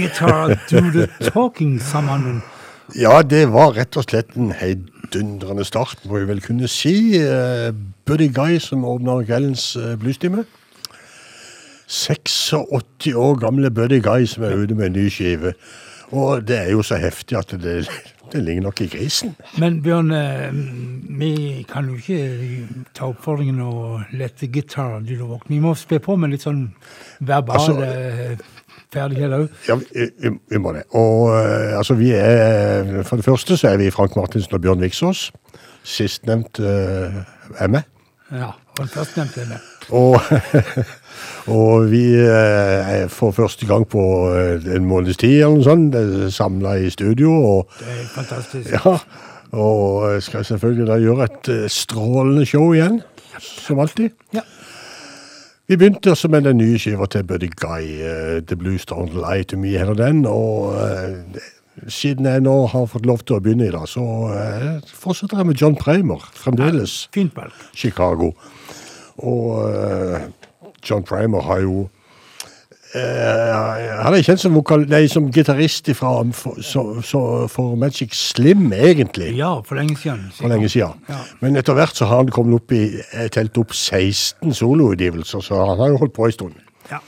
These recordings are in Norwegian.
guitar do the talking, sa mannen. Ja, det var rett og slett en heidundrende start, må vi vel kunne si. Eh, Buddy Guy som åpner kveldens uh, bluestime. 86 år gamle Buddy Guy som er ute med en ny skive. Og det er jo så heftig at det, det ligner nok i grisen. Men Bjørn, eh, vi kan jo ikke ta oppfordringen og lette gitar do the walk. Vi må spe på med litt sånn verbal Altså, eh, ferdighet òg. Ja, vi, vi, må det. Og eh, altså, vi er For det første så er vi Frank Martinsen og Bjørn Viksås. Sistnevnt uh, er med. Ja, og førstnevnte er med. Og, og vi eh, er for første gang på eh, en måneds tid eller noe sånt, samla i studio. Og, Det er fantastisk. ja, og skal selvfølgelig da gjøre et eh, strålende show igjen. som alltid. Ja. Vi begynte også med den nye skiva til Buddy Guy, uh, The Blues Don't Lie To Me, heter den. Og Uh, siden jeg nå har fått lov til å begynne i dag, så uh, fortsetter jeg med John Primer, fremdeles Fint. Chicago. Og eh, John Primer har jo eh, Han er kjent som, vokal, nei, som gitarist for, Magic Slim, egentlig Ja, for lenge siden. for lenge siden. Ja. Men etter hvert så har han kommet opp i eh, telt opp 16 soloutgivelser, så han har jo holdt på en stund. Ja.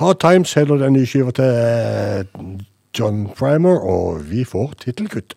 Hard Times heller den nye skiva til John Primer, og vi får tittelkutt.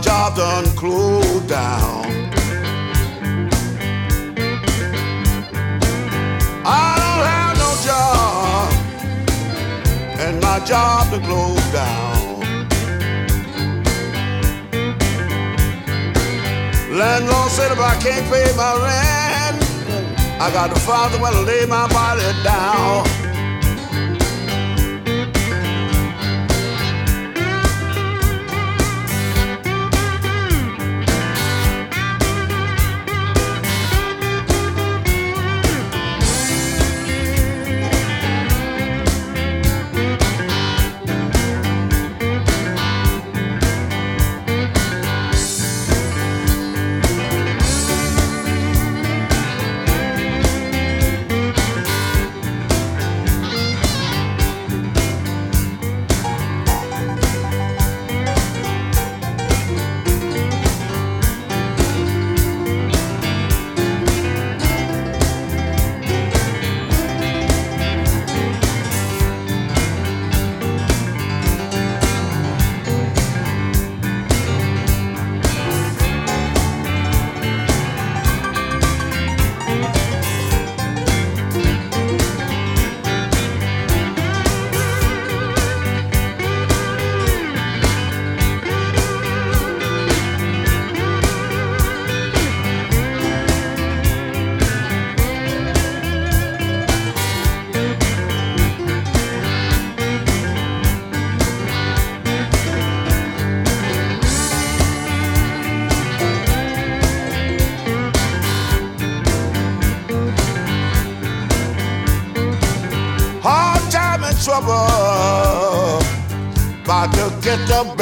Job done closed down. I don't have no job, and my job done closed down. Landlord said if I can't pay my rent, I got to find somewhere to lay my body down.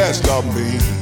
The best of me.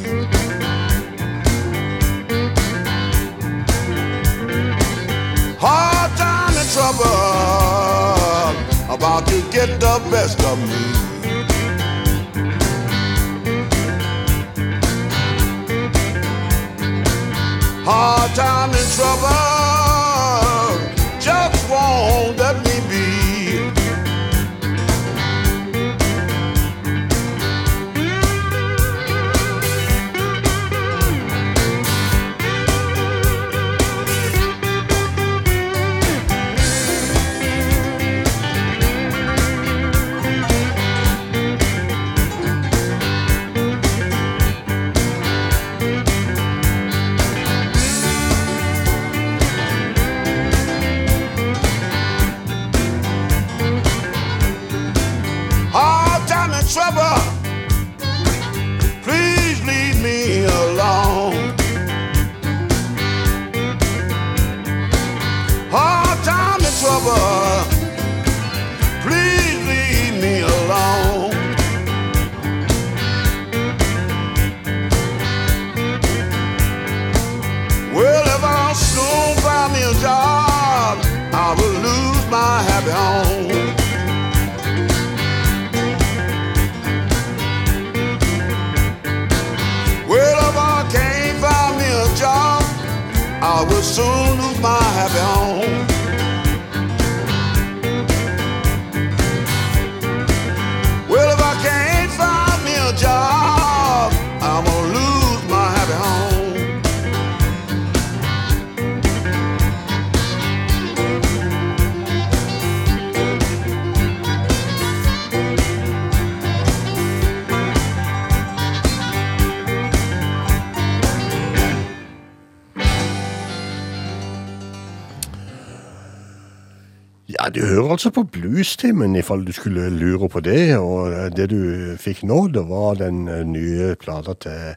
Altså på Bluestimen, ifall du skulle lure på det. Og det du fikk nå, det var den eh, nye plata til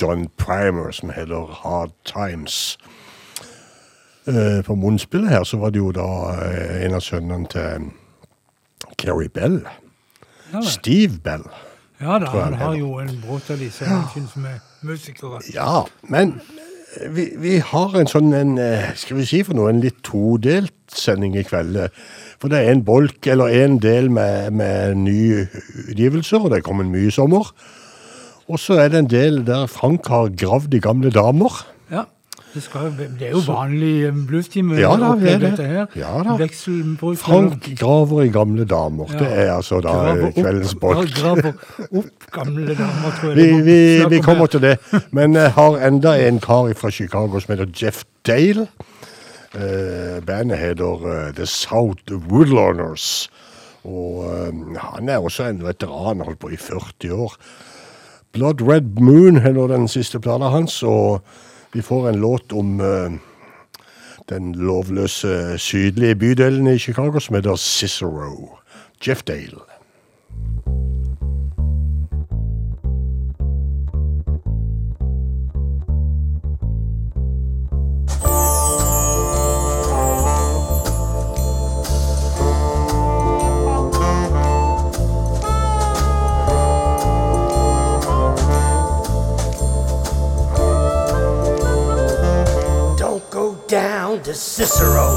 John Primer som heter Hard Times. Eh, På munnspillet her så var det jo da eh, en av sønnene til Carrie Bell. Ja. Steve Bell. ja da, han, han har jo en bråte av disse ja. som er musikere. Ja, men vi, vi har en sånn en, eh, skal vi si for noe, en litt todelt sending i kveld. For det er en bolk, eller en del med, med nye utgivelser, og det er kommet mye i sommer. Og så er det en del der Frank har gravd i gamle damer. Ja, det, skal, det er jo vanlig eh, bluestime. Ja da, det er det. Ja da. Frank graver i gamle damer. Ja. Det er altså da Graver kveldens bolk. Graver opp gamle damer, tror jeg. Vi, vi, vi kommer til det. Men jeg har enda en kar fra Chicago som heter Jeff Dale. Eh, bandet heter eh, The South Woodlawners. Og eh, han er også en veteran, holdt på i 40 år. Blood Red Moon heter den siste plata hans, og vi får en låt om den lovløse sydlige bydelen i Chicago som heter Cicero. Jeff Dale. To Cicero.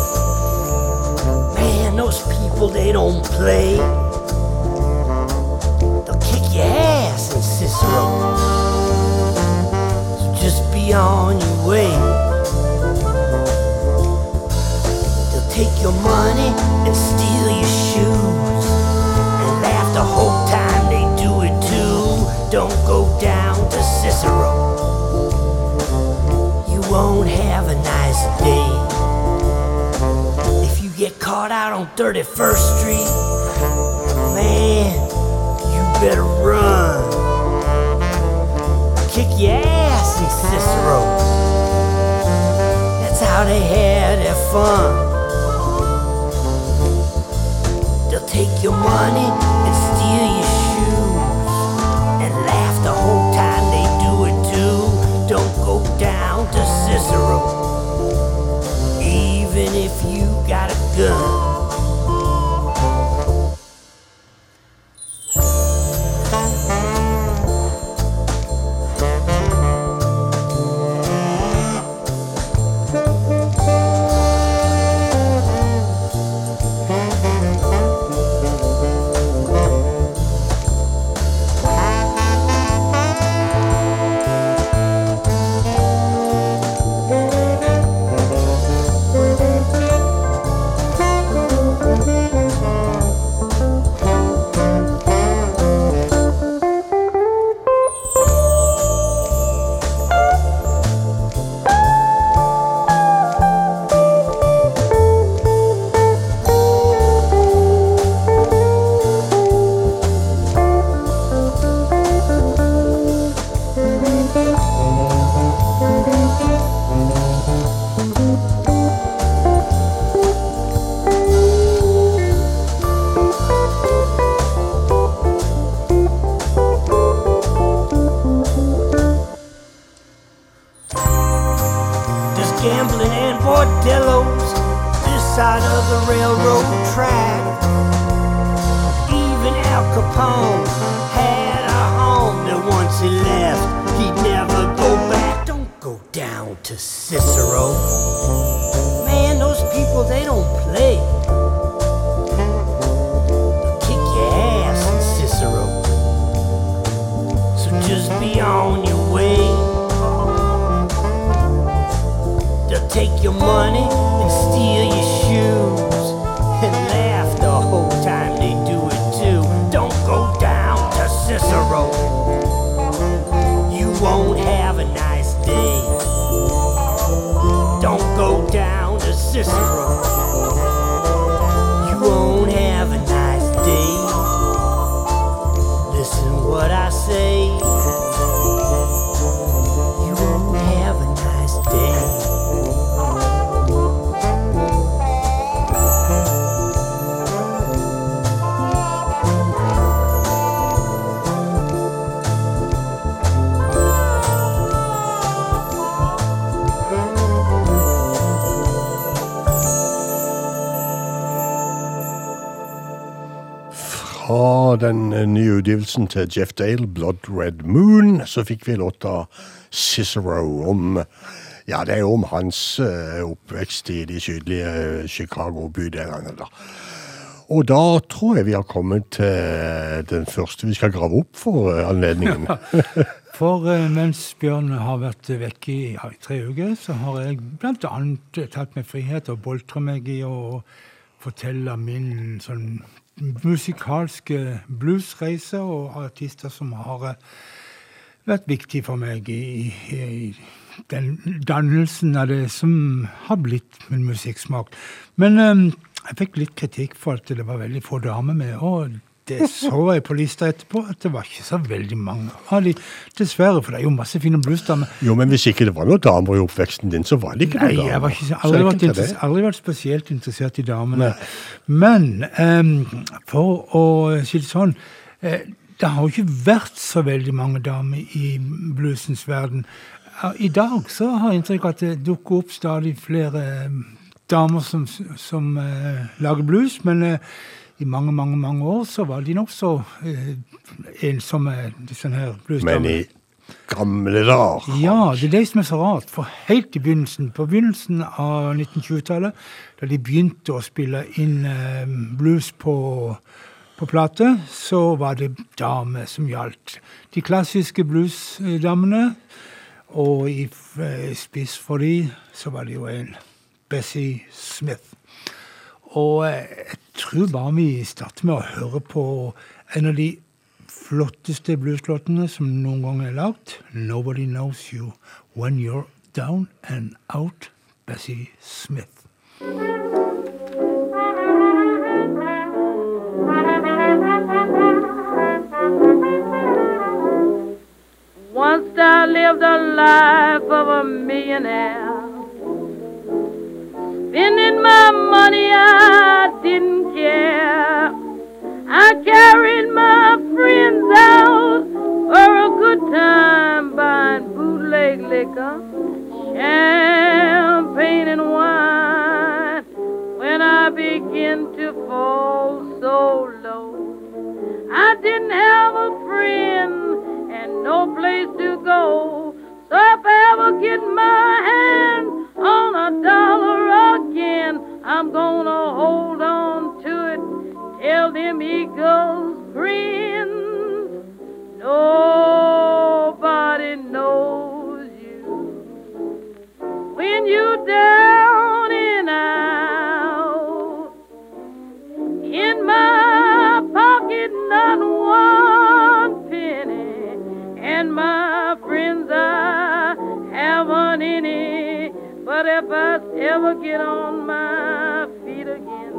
Man, those people, they don't play. They'll kick your ass in Cicero. So just be on your way. They'll take your money and steal your shoes. And laugh the whole time they do it too. Don't go down to Cicero you won't have a nice day. Get caught out on 31st Street, man, you better run. Kick your ass in Cicero. That's how they had their fun. They'll take your money and steal utgivelsen til Jeff Dale, 'Blood Red Moon', så fikk vi låta 'Cicero' om Ja, det er jo om hans eh, oppvekst i de sydlige Chicago-bydelene, da. Og da tror jeg vi har kommet til den første vi skal grave opp for eh, anledningen. For eh, mens Bjørn har vært vekke i tre uker, så har jeg bl.a. tatt meg frihet og boltre meg i å fortelle min sånn musikalske bluesreiser og artister som har eh, vært viktig for meg i, i den dannelsen av det som har blitt min musikksmak. Men um, jeg fikk litt kritikk for at det var veldig få damer med. og det så jeg på lista etterpå, at det var ikke så veldig mange av de. Dessverre, for det er jo masse fine bluesdamer. Jo, men hvis ikke det var noen damer i oppveksten din, så var det ikke Nei, noen damer. Nei, jeg var ikke, aldri, vært interess- aldri vært spesielt interessert i damene. Men um, for å si det sånn eh, Det har jo ikke vært så veldig mange damer i bluesens verden. I dag så har jeg inntrykk av at det dukker opp stadig flere damer som, som uh, lager blues, men eh, i mange, mange mange år så var de nokså eh, ensomme, disse her Men i gamle dager Ja, det er det som er så rart. For helt i begynnelsen, på begynnelsen av 1920-tallet, da de begynte å spille inn eh, blues på, på plate, så var det damer som gjaldt. De klassiske bluesdamene, og i eh, spiss for de så var det jo en Bessie Smith. Og et jeg tror bare vi starter med å høre på en av de flotteste blueslåtene som noen gang er lagd. 'Nobody Knows You When You're Down and Out', Bessie Smith. Once I lived a life of a millionaire. Spending my money, I didn't care. I carried my friends out for a good time, buying bootleg liquor, champagne, and wine. When I began to fall so low, I didn't have a friend and no place to go. So if I ever get my hand on a dollar again, I'm gonna hold on to it Tell them eagles grin. Nobody knows you when you down and out. In my pocket, not one penny, and my But if I ever get on my feet again,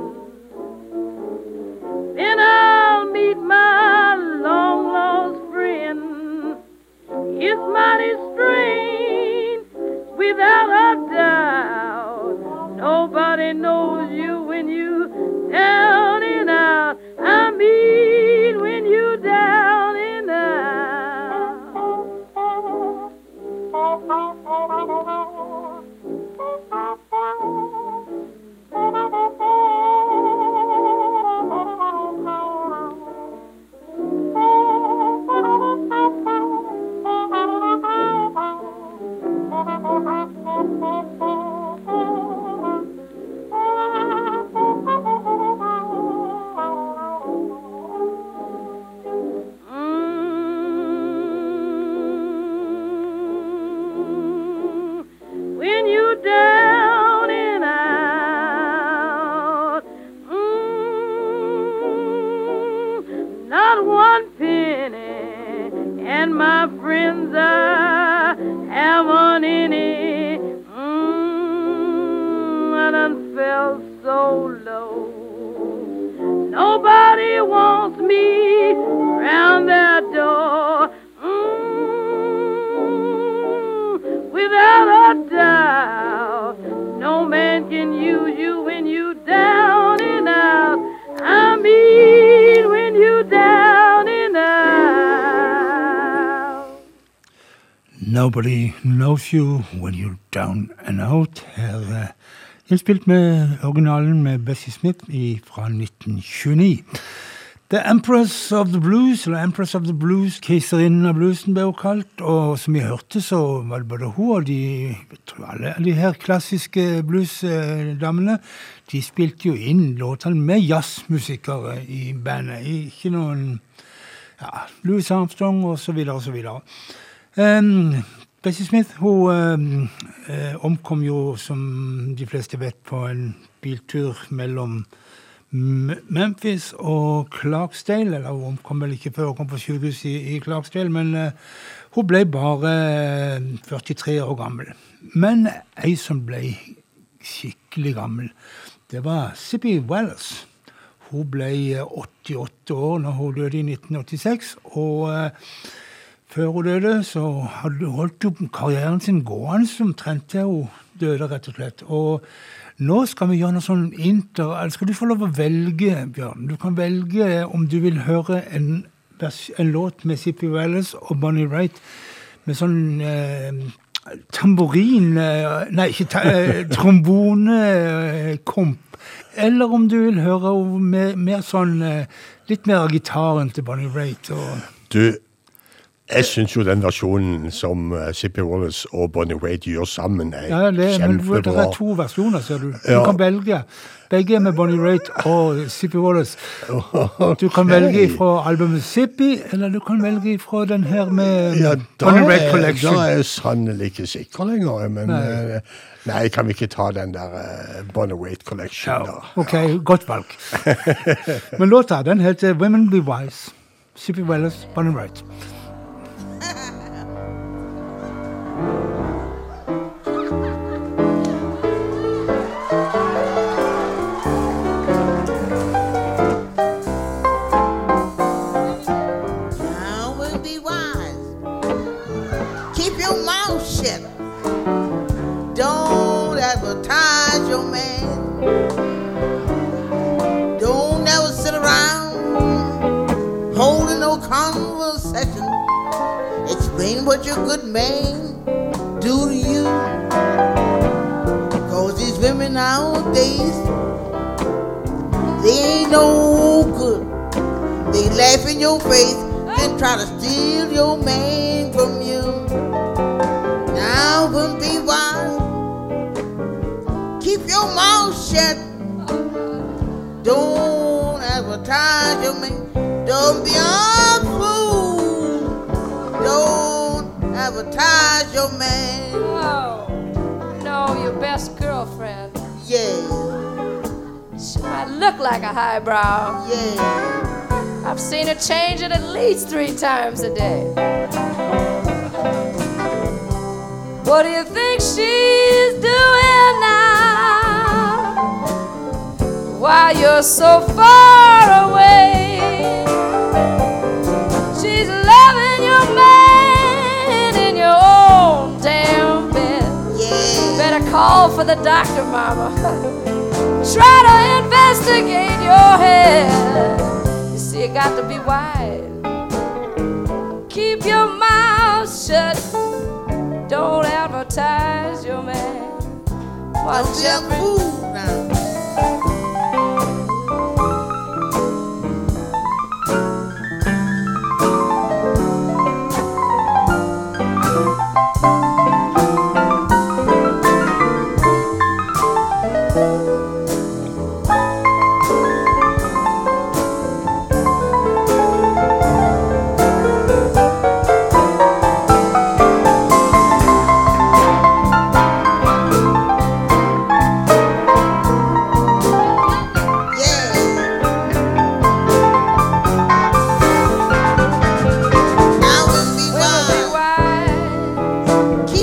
then I'll meet my long lost friend. It's mighty strange, without a doubt. Nobody knows you when you down and out. I mean when you down and out day. so low. Nobody wants me round their door. Mm, without a doubt, no man can use you when you down and out. I mean, when you down and out. Nobody knows you when you're down and out. Heather. Innspilt med originalen med Bessie Smith fra 1929. The Empress of the Blues, eller Empress of the Blues, keiserinnen av bluesen ble hun kalt. Og som vi hørte, så var det både hun og de, tror alle de her klassiske bluesdamene De spilte jo inn låtene med jazzmusikere i bandet. Ikke noen ja, Louis Armstrong så videre. Um, Bessie Smith hun um, eh, omkom jo, som de fleste vet, på en biltur mellom Memphis og Clarksdale. Eller hun omkom vel ikke før hun kom på sykehus i, i Clarksdale, men eh, hun ble bare eh, 43 år gammel. Men ei som ble skikkelig gammel, det var Sippy Wallace. Hun ble eh, 88 år når hun døde i 1986. og... eh, før hun døde, så holdt hun karrieren sin gående omtrent til hun døde, rett og slett. Og nå skal vi gjøre noe sånn inter... Eller skal du få lov å velge, Bjørn? Du kan velge om du vil høre en, en låt med Sippy Wallace og Bonnie Wright med sånn eh, tamburin eh, Nei, ikke eh, trombonekomp. Eller om du vil høre mer, mer sånn eh, Litt mer av gitaren til Bonnie Wright. og... Du, jeg syns jo den versjonen som Zippy Sippy Wallace og Bonnie Wade gjør sammen, er Ja, det, men det er to versjoner, ser du. Du Ja. kan velge. Begge med Bonnie Raitt og Sippy Wallace. Du kan velge fra albumet Sippy, eller du kan velge fra den her med Ja, Bonnie Raitt Collection. da er jeg sannelig ikke sikker lenger. Men Nei. nei, kan vi ikke ta den der Bonnie Wade Collection, Ja, da? ok, godt valg. Men låta, den heter Women Be Wise. Sippy Wallace, Bonnie Raitt. Ha ha ha! Explain what your good man do to you. Cause these women nowadays, they ain't no good. They laugh in your face and try to steal your man from you. Now, wouldn't be wise. Keep your mouth shut. Don't advertise your man. Don't be a Don't your man. Oh, no, your best girlfriend. Yeah, She might look like a highbrow. yeah. I've seen her change it at least three times a day. What do you think she's doing now? While you're so far away, she's loving your man call for the doctor, mama. Try to investigate your head. You see, you got to be wise. Keep your mouth shut. Don't advertise your man. Watch Don't be a every fool now.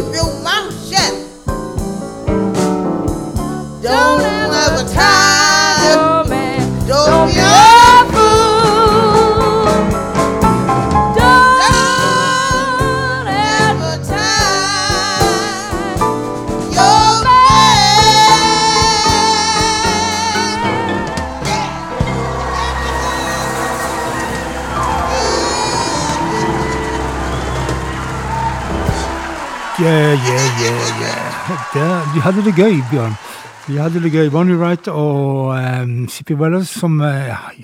Wise. De hadde det gøy, Bjørn. De hadde det gøy. Bonnie Wright og um, Sippy Wellers som uh,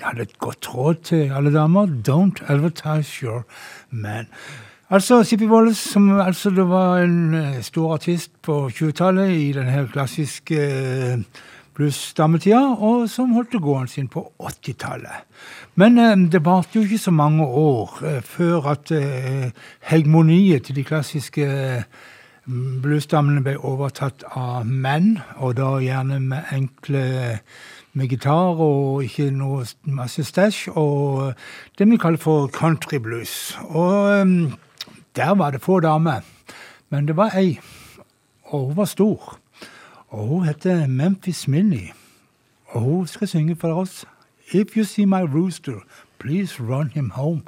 hadde et godt råd til alle damer. Don't advertise your man. Altså, Sippy Wallace, som altså det var en uh, stor artist på 20-tallet i den her klassiske uh, blues-dametida, og som holdt det gående sin på 80-tallet. Men det varte jo ikke så mange år før at hegemoniet til de klassiske bluesdammene ble overtatt av menn, og da gjerne med enkle med gitar og ikke noe masse stæsj, og det vi kaller for country blues. Og um, der var det få damer, men det var ei, og hun var stor. Og hun heter Memphis Minnie, og hun skal synge for oss. If you see my rooster, please run him home.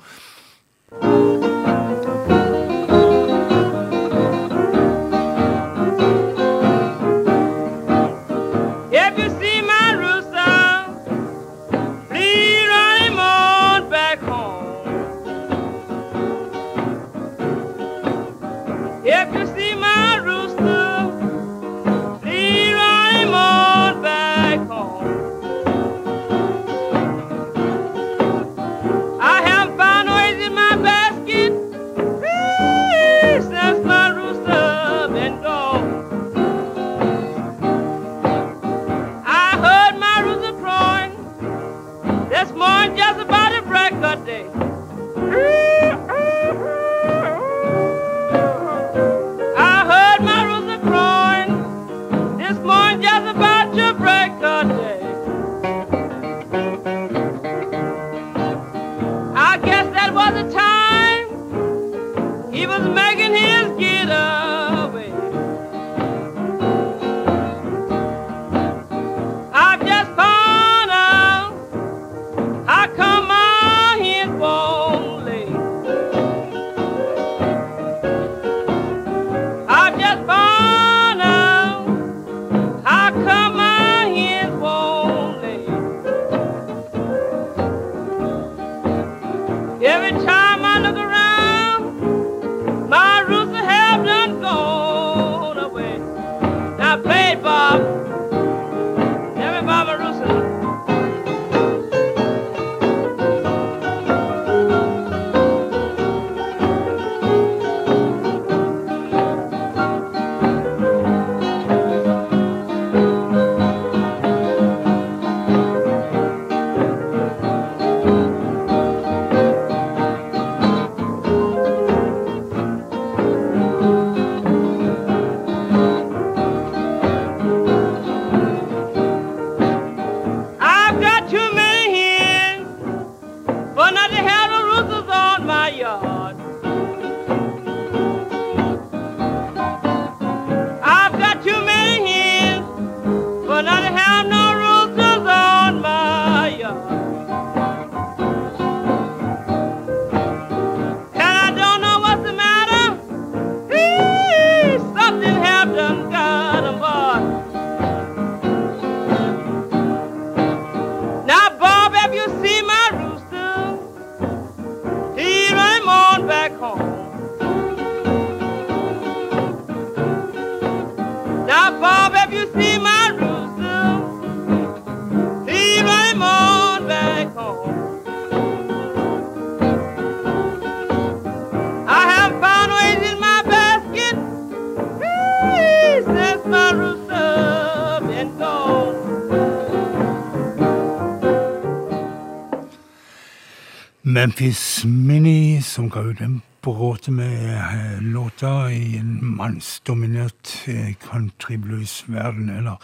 Memphis Mini, som ga ut en bråte med eh, låter i en mannsdominert eh, country blues-verden, eller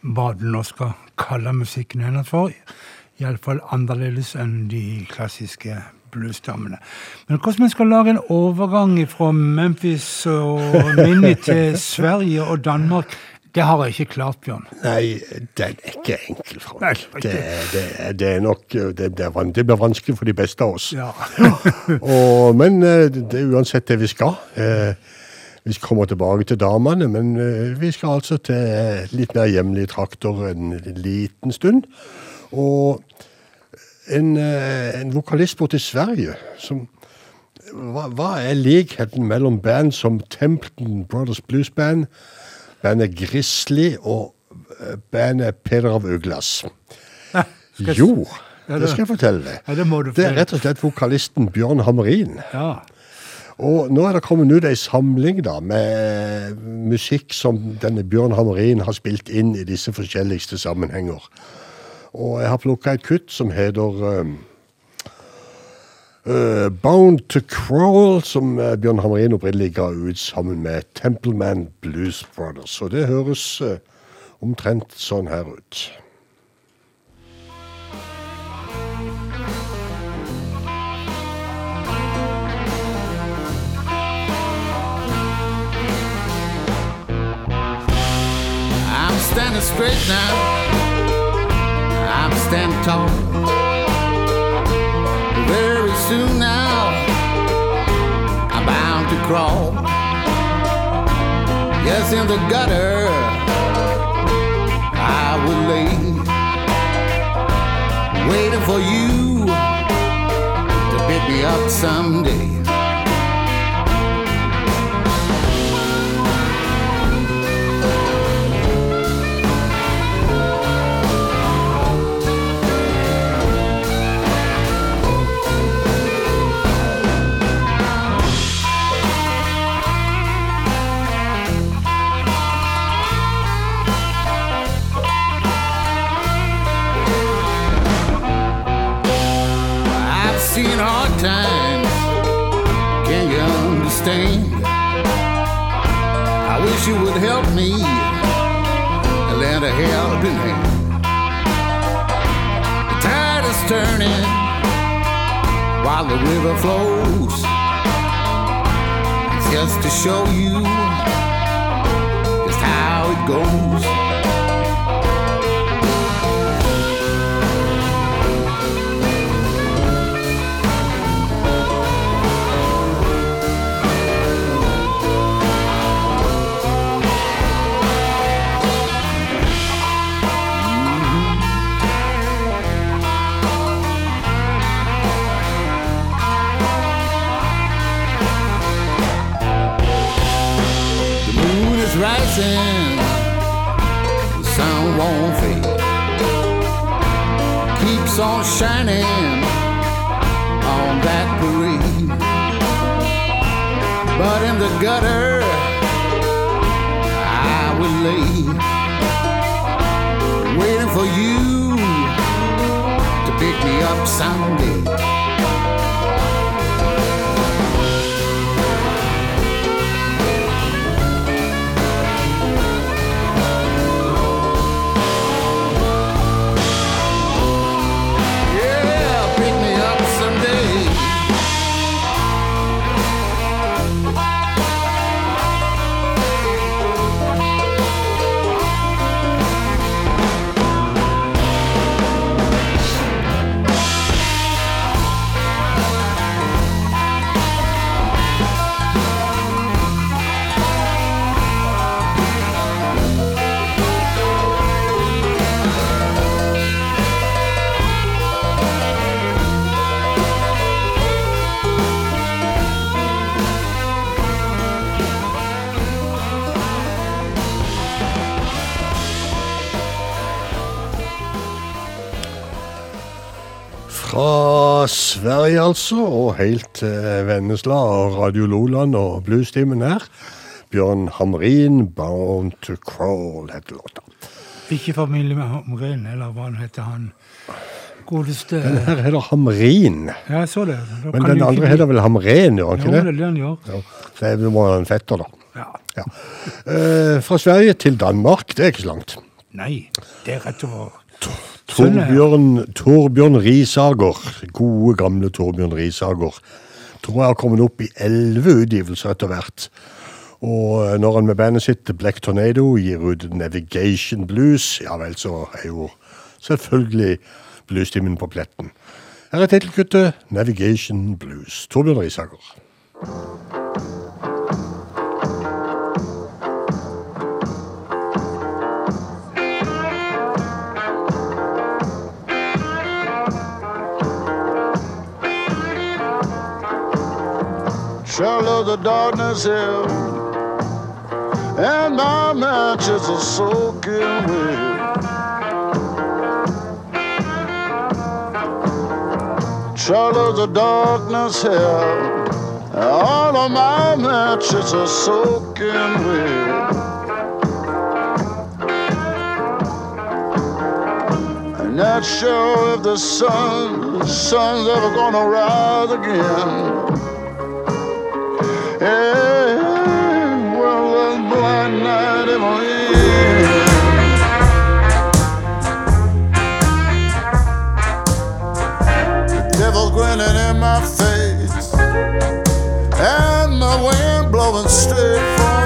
hva du nå skal kalle musikken hennes for. Iallfall annerledes enn de klassiske bluesdammene. Men hvordan vi skal lage en overgang fra Memphis og Mini til Sverige og Danmark, det har jeg ikke klart, Bjørn. Nei, den er ikke enkel, Frank. Nei, Det, det, det er nok det, det, det blir vanskelig for de beste av oss. Ja. Og, men eh, det er uansett det vi skal. Eh, Vi kommer tilbake til damene, men eh, vi skal altså til litt mer hjemlige trakter en liten stund. Og en, en vokalist borte i Sverige som hva, hva er likheten mellom band som Templeton Brothers Blues Band, bandet Grizzly og eh, bandet Peder av Uglas? Jo, det skal jeg fortelle deg. Ja, det du Det er rett og slett vokalisten Bjørn Hammerin. Ja. Og nå er det kommet ut ei samling da, med musikk som denne Bjørn Hammerin har spilt inn i disse forskjelligste sammenhenger. Og jeg har plukka et kutt som heter um, uh, Bound to Crawl, som uh, Bjørn Hamrin opprinnelig ga ut sammen med Templeman Blues Brothers. Og det høres uh, omtrent sånn her ut. I'm standing straight now. I'm standing tall. Soon now, I'm bound to crawl. Yes, in the gutter, I will lay, waiting for you to pick me up someday. You would help me and lend a helping hand. The tide is turning while the river flows. Just to show you gutter, Fra Sverige, altså, og helt til Vennesla og Radio Loland og bluestimen her. Bjørn Hamrin, 'Bound to Crawl', heter låta. Ikke familie med Hamrin, eller hva han heter han. Godeste Den her heter Hamrin, Ja, jeg så det. Da men den andre heter vel Hamren, gjør han ikke det Jo, det? er det han gjør. Ja. Det er- må være en fetter, da. Ja. Ja. Eh, fra Sverige til Danmark, det er ikke så langt. Nei, det er rett over. Torbjørn, Torbjørn Risager, gode gamle Torbjørn Risager, tror jeg har kommet opp i elleve utgivelser etter hvert. Og når han med bandet sitt Black Tornado gir ut Navigation Blues, ja vel, så er jo selvfølgelig bluestimen på pletten. Her er tittelkuttet Navigation Blues. Torbjørn Risager. The darkness here, and my matches are soaking wet. Of the darkness here, all of my matches are soaking wet. Not sure if the sun, the sun's ever gonna rise again. My ear Devil grinning in my face, and the wind blowing straight from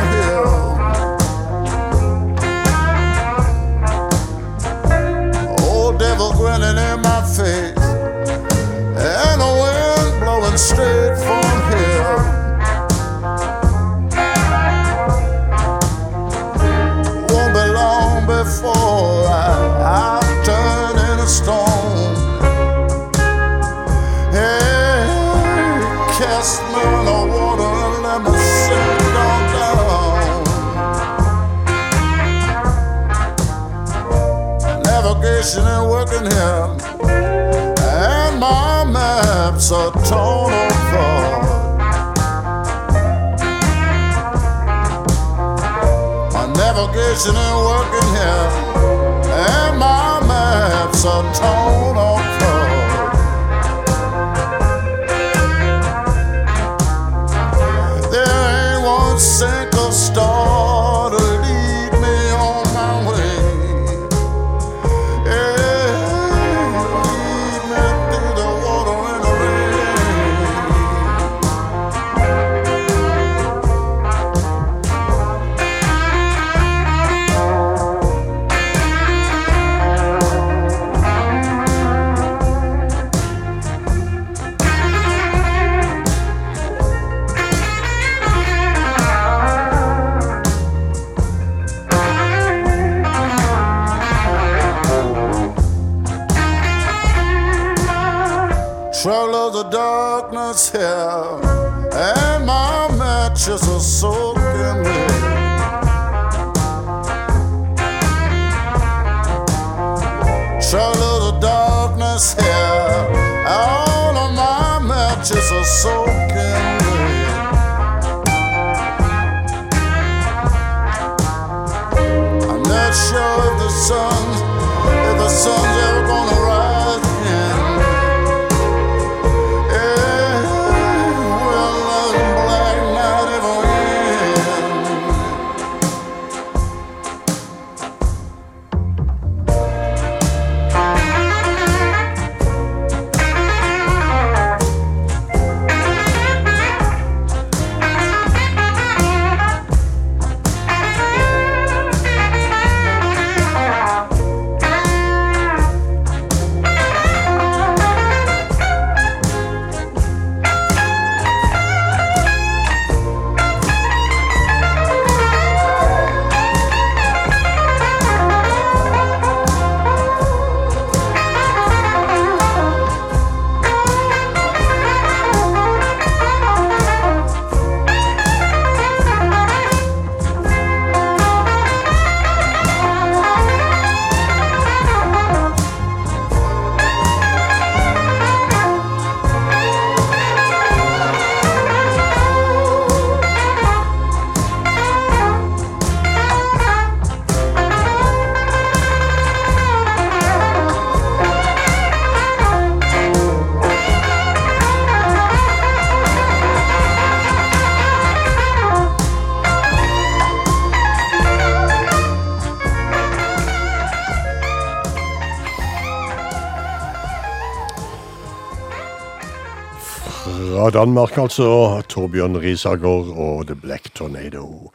Danmark, altså. Torbjørn Risagård og The Black Tornado.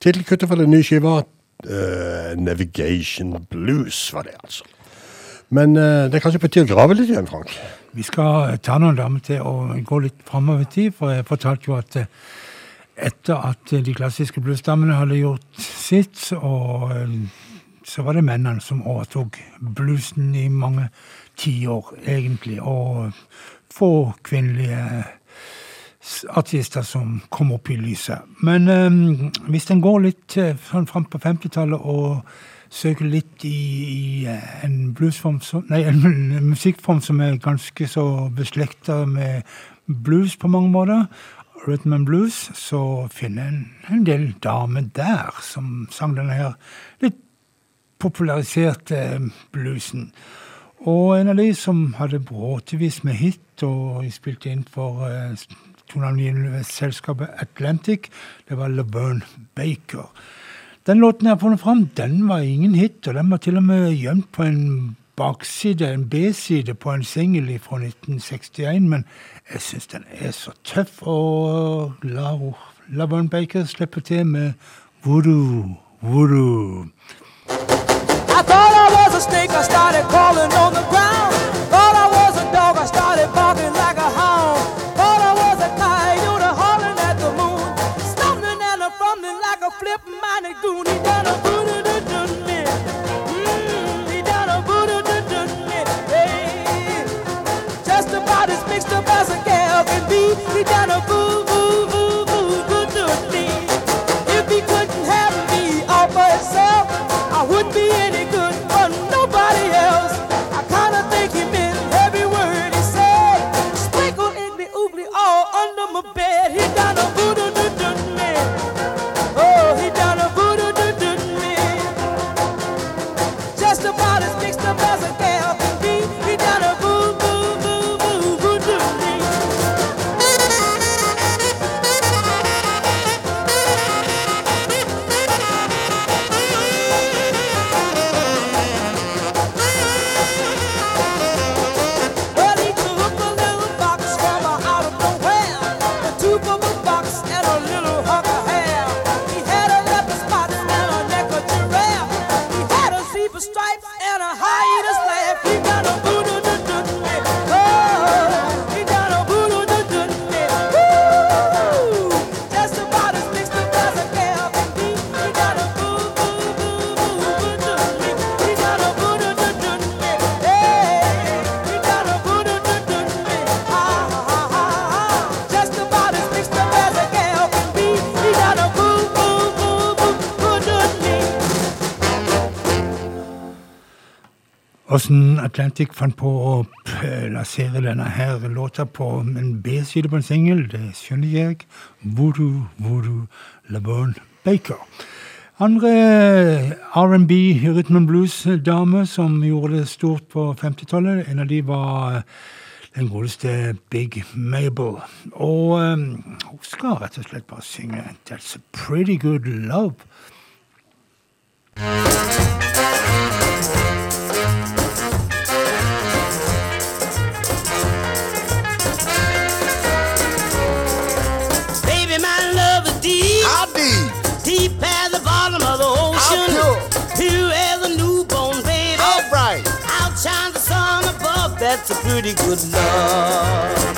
Tittelkuttet for den nye skiva, uh, Navigation Blues, var det altså. Men uh, det er kanskje på tide å grave litt igjen, Frank? Vi skal ta noen damer til å gå litt framover i tid, for jeg fortalte jo at eh, etter at de klassiske bluesdammene hadde gjort sitt, og eh, så var det mennene som overtok bluesen i mange tiår, egentlig. Og få kvinnelige artister som kom opp i lyset. Men eh, hvis en går litt eh, sånn fram på 50-tallet og søker litt i, i eh, en som, nei, en musikkform som er ganske så beslekta med blues på mange måter, rhythm and blues, så finner en en del damer der som sang denne her litt populariserte bluesen. Og en av de som hadde bråtevis med hit, og spilte inn for eh, toneangivende selskapet Atlantic, det var Laverne Baker. Den låten jeg har funnet fram, den var ingen hit, og den var til og med gjemt på en bakside, en B-side på en singel fra 1961, men jeg syns den er så tøff, og la Laverne Baker slippe til med Voodoo, Voodoo. I thought I was a snake, I started crawling on the ground. Åssen Atlantic fant på å plassere denne her låta på en B-side på en singel, det skjønner jeg. Voodoo, Voodoo, Laverne Baker. Andre R&B, rhythm and blues-dame som gjorde det stort på 50-tallet, en av de var den godeste Big Mabel. Og um, hun skal rett og slett bare synge That's a Pretty Good Love. That's a pretty good love.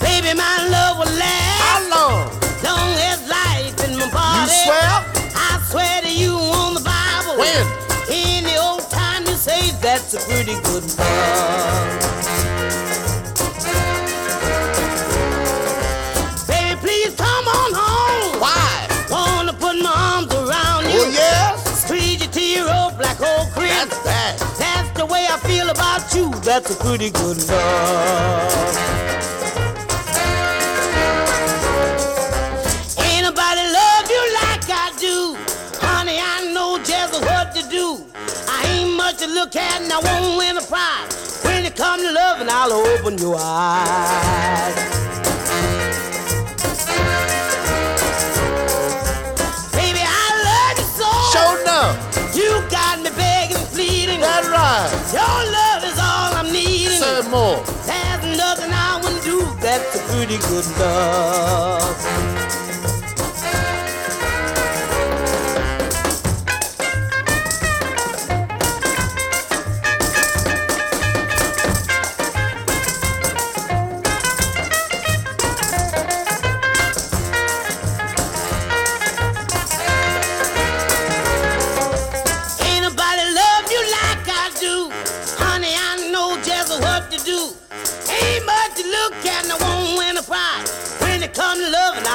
Baby, my love will last. How long? Long as life in my body. You swear? I swear to you on the Bible. When? Any old time you say that's a pretty good love. That's a pretty good love. Ain't nobody love you like I do. Honey, I know just what to do. I ain't much to look at and I won't win a prize. When it come to loving, I'll open your eyes. Baby, I love you so. Show enough. You got me begging, pleading. That's right. Your love Say more. There's nothing I wouldn't do. That's a pretty good love.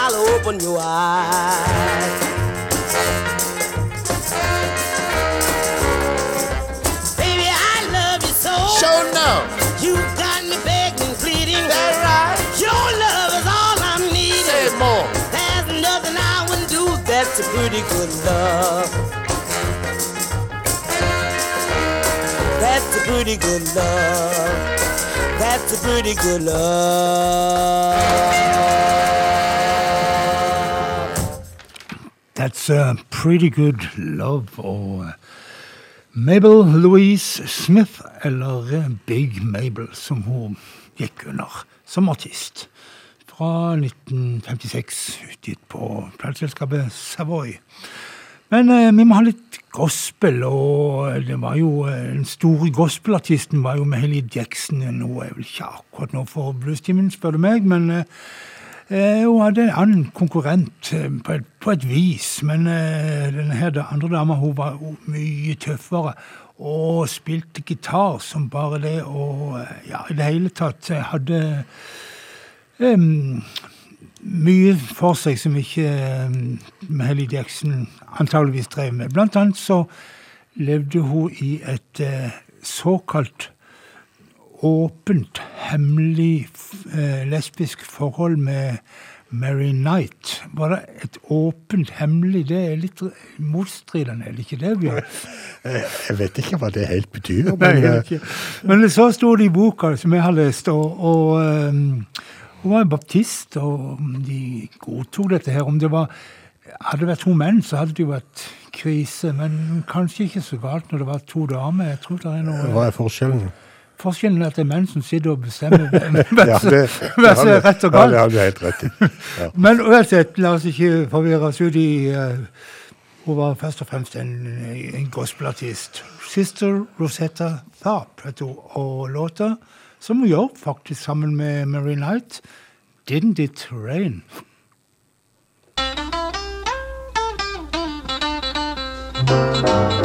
I'll open your eyes. Baby, I love you so. Show now. You got me begging pleading. That right? Your love is all I'm needing. Say more. There's nothing I wouldn't do. That's a pretty good love. That's a pretty good love. That's a pretty good love. That's a pretty good love. Og eh, Mabel Louise Smith, eller eh, Big Mabel, som hun gikk under som artist. Fra 1956, utgitt på plateselskapet Savoy. Men eh, vi må ha litt gospel, og det var jo den store gospelartisten var jo Mahalie Jackson. Nå er vel ikke akkurat nå for bluestimen, spør du meg, men eh, hun hadde en annen konkurrent eh, på, et, på et vis. Men eh, denne andre dama var mye tøffere og spilte gitar som bare det, og eh, ja, i det hele tatt eh, hadde um, mye for seg som ikke um, Helly Jackson antageligvis drev med. Blant annet så levde hun i et uh, såkalt åpent, hemmelig eh, lesbisk forhold med Mary Knight. Var det et åpent, hemmelig Det er litt motstridende, er det ikke det, Bjørn? Jeg jeg vet ikke hva det helt betyr, men jeg eh. Men så sto det i boka som jeg har lest, og, og um, hun var en baptist, og de godtok dette her. Om det var, hadde det vært to menn, så hadde det jo vært krise, men kanskje ikke så galt når det var to damer. Jeg tror det er noe... hva er forskjellen? Forskjellen er at det er menn som sitter og bestemmer hvem som er rett og galt. Ja, det har du helt rett i. Ja. Men uansett, la oss ikke forvirre oss ut i uh, Hun var først og fremst en, en gospelartist. Sister Rosetta Tharp heter hun, og låta som hun gjør faktisk sammen med Mary Knight, 'Didn't It Rain'. Tell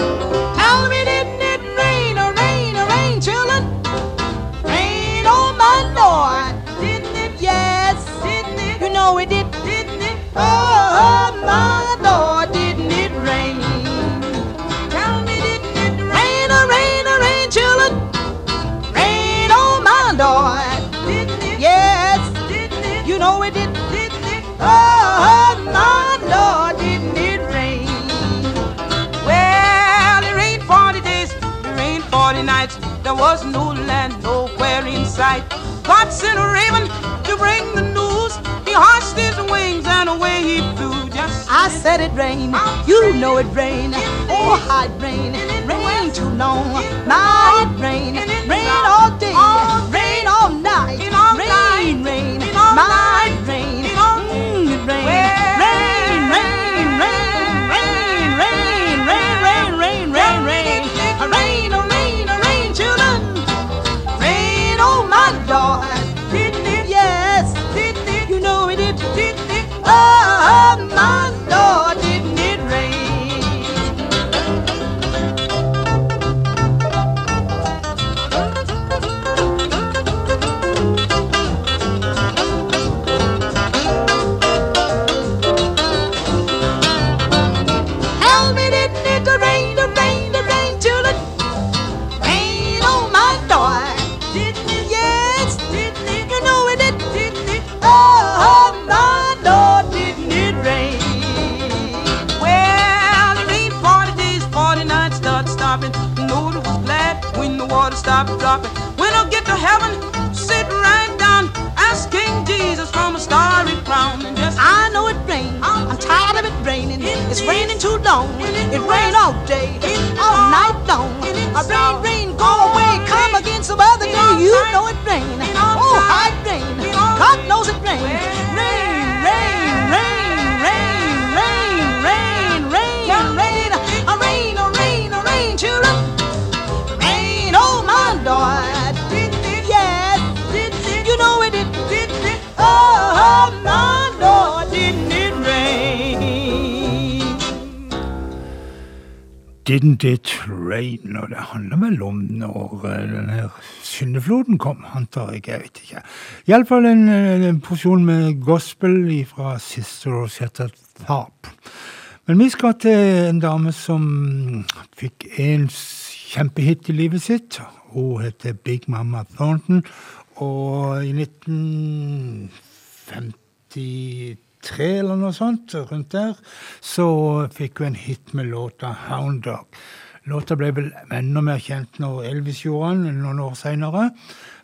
was no land nowhere in sight. God sent a raven to bring the news. He hushed his wings and away he flew. Just I said it rained, you know it rained. Oh, how it rained, rain too long. My it rained, rain all day, It's raining too long. It rained all day, all night long. A rain, rain, go away, come again some other day. You know it rained. Oh, it rained. God knows it. Rain, didn't it rain? Og det handler vel om når denne syndefloden kom, antar jeg. Jeg vet ikke. Iallfall en, eh, en porsjon med gospel fra Sister Rosetta Tharp. Men vi skal til en dame som fikk en kjempehit i livet sitt. Hun heter Big Mama Thornton. Og i 1953 eller noe sånt, rundt der, så fikk hun en hit med låta Hound Dog. Låta ble vel enda mer kjent når Elvis gjorde den noen år seinere.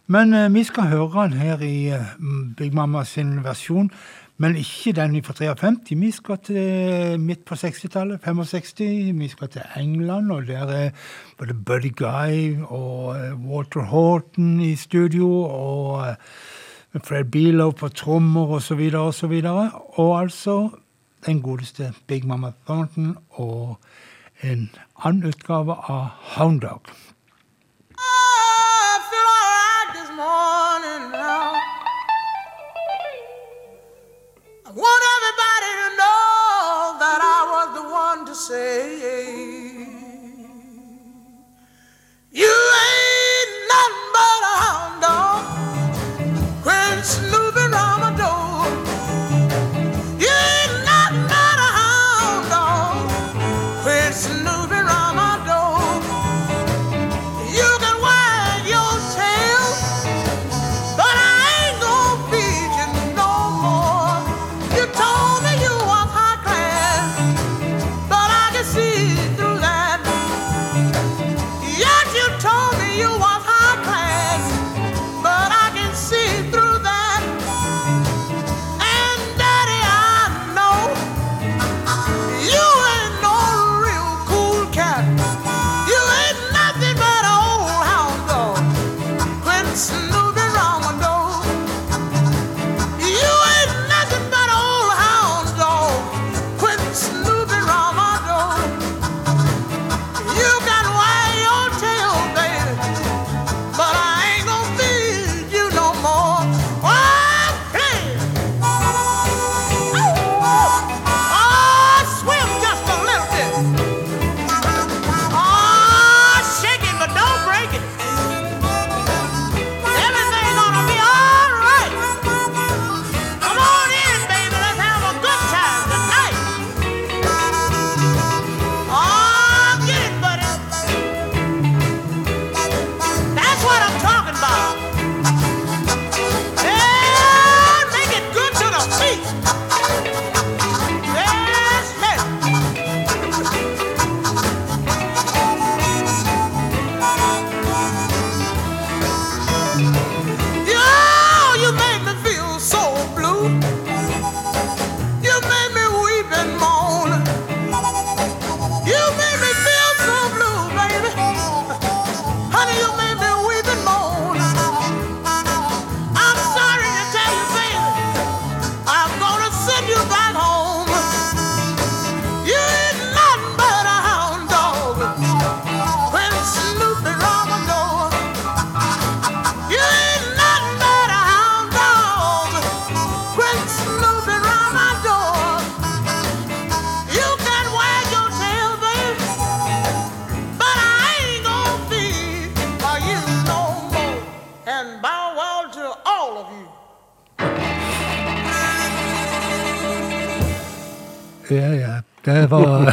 Men eh, vi skal høre den her i eh, Big Mama sin versjon. Men ikke den fra 53. Vi skal til midt på 60-tallet, 65. Vi skal til England, og der er både Buddy Guy og eh, Walter Horton i studio. Og eh, Fred Bealow på trommer osv. Og, så videre, og altså den godeste Big Mama Thornton og en annen utgave av Hound Dog.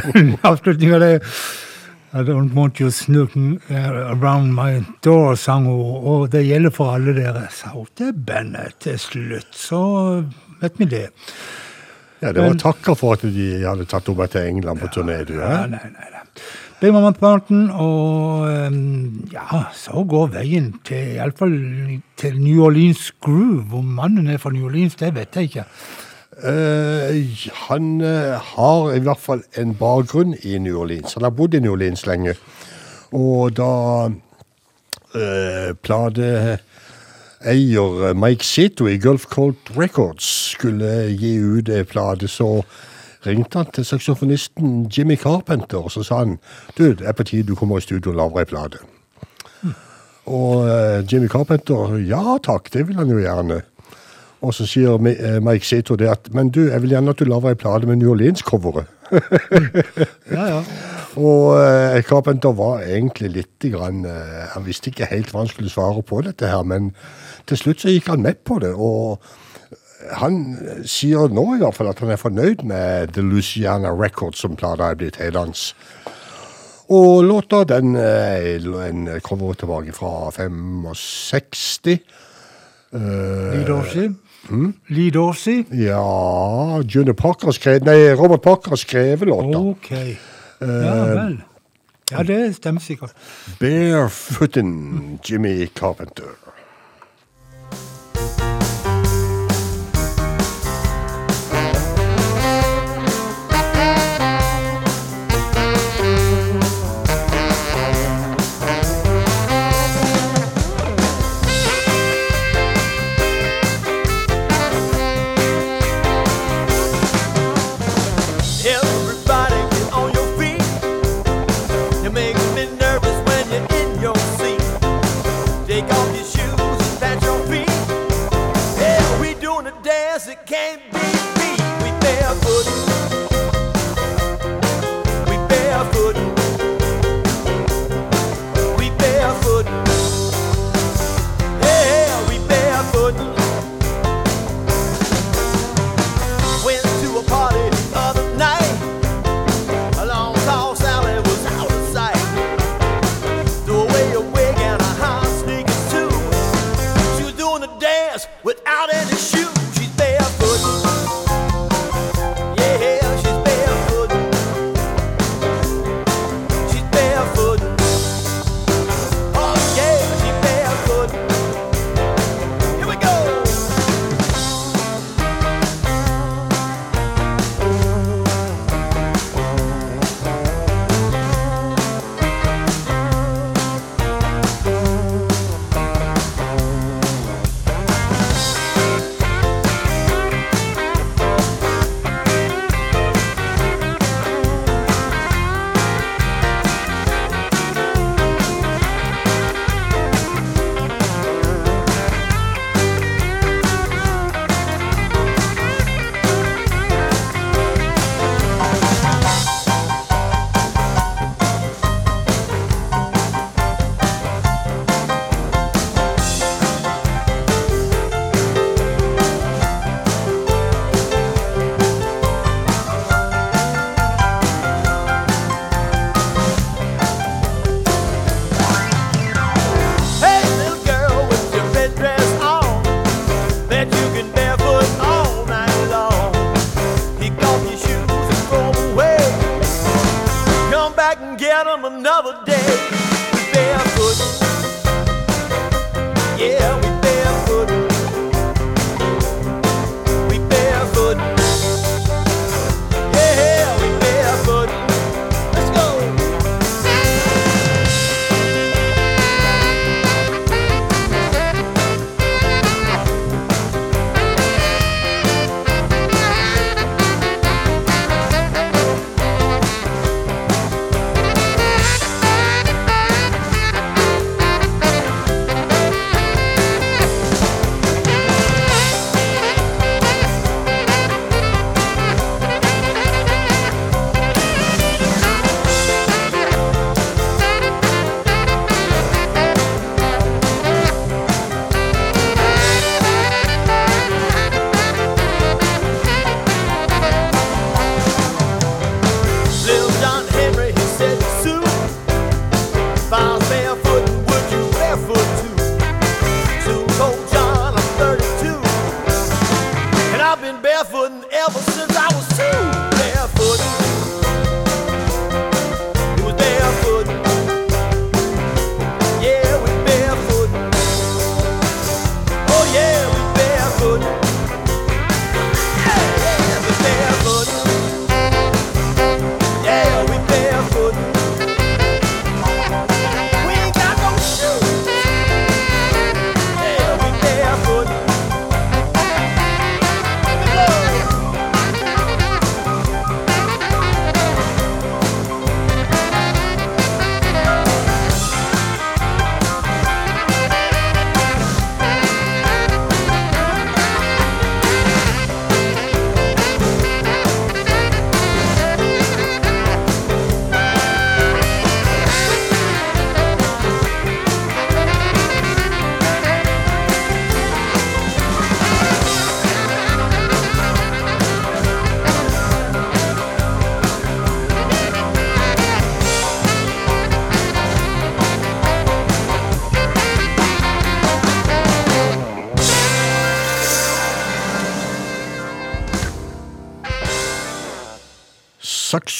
avslutninga. I don't want you snooking around my door, sang hun. Og det gjelder for alle dere, sa hun til bandet til slutt. Så vet vi det. Ja, Det var takka for at de hadde tatt henne til England på turné. du, Ja, nei, nei, nei. Big Mama Thornton, og ehm, ja, så går veien til iallfall til New Orleans Groove. Om mannen er fra New Orleans, det vet jeg ikke. Eh, han uh, har i hvert fall en bakgrunn i New Orleans. Han har bodd i New Orleans lenge. Og da uh, plateeier Mike Sito i Gulf Colt Records skulle gi ut en plate, så ringte han til saksofonisten Jimmy Carpenter, og så sa han du, det er på tide du kommer i studio og lager ei plate. Og eh, Jimmy Carpenter ja takk, det vil han jo gjerne. Og så sier eh, Mike Seto det at men du, jeg vil gjerne at du lager ei plate med New Orleans-coveret. Ja, ja. Og eh, Carpenter var egentlig litt grann, eh, Han visste ikke helt hva han skulle svare på dette her, men til slutt så gikk han med på det. Og han sier nå i hvert fall at han er fornøyd med The Luciana Records som plata er blitt helans. Og låta den eh, en cover tilbake fra 65. Lee Dorsey. Lee Dorsey. Ja Junior Parker skrev, nei, Robert Parker har skrevet låta. Ok. Ja vel. Ja, det stemmer sikkert. Barefooten Jimmy Carpenter.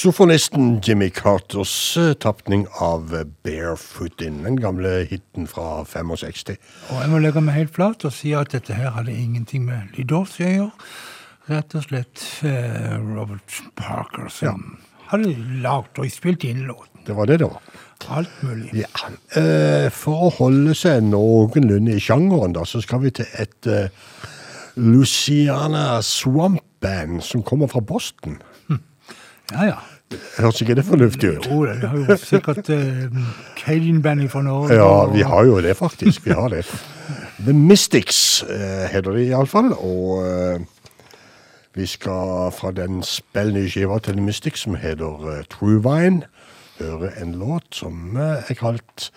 Saksofonisten Jimmy Carters eh, tapning av 'Barefoot In', den gamle hiten fra 65. Og jeg må legge meg helt flat og si at dette her hadde ingenting med Lydås å gjøre. Rett og slett eh, Robert Parker som hadde lagd og spilt inn låten. Det var det, det var. Alt mulig. Ja. Eh, for å holde seg noenlunde i sjangeren, da, så skal vi til et eh, Luciana Swamp Band som kommer fra Boston. Ja, ja. Høres ikke det fornuftig ut? Jo, det har jo sikkert uh, Cadian-bandet fra Norge. Ja, vi har jo det, faktisk. Vi har det. The Mystics eh, heter de iallfall. Og eh, vi skal fra den spillende skiva til The Mystics, som heter eh, True Vine, høre en låt som eh, er kalt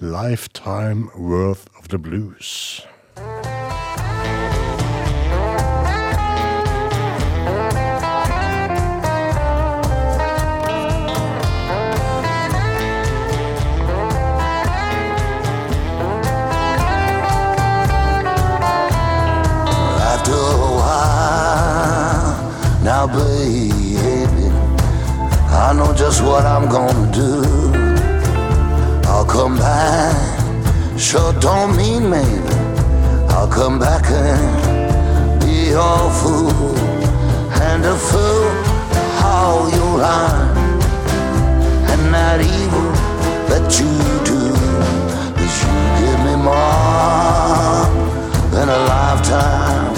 Lifetime Worth of the Blues. Now baby, I know just what I'm gonna do. I'll come back, sure don't mean maybe. I'll come back and be your fool and a fool how you lie and that evil that you do is you give me more than a lifetime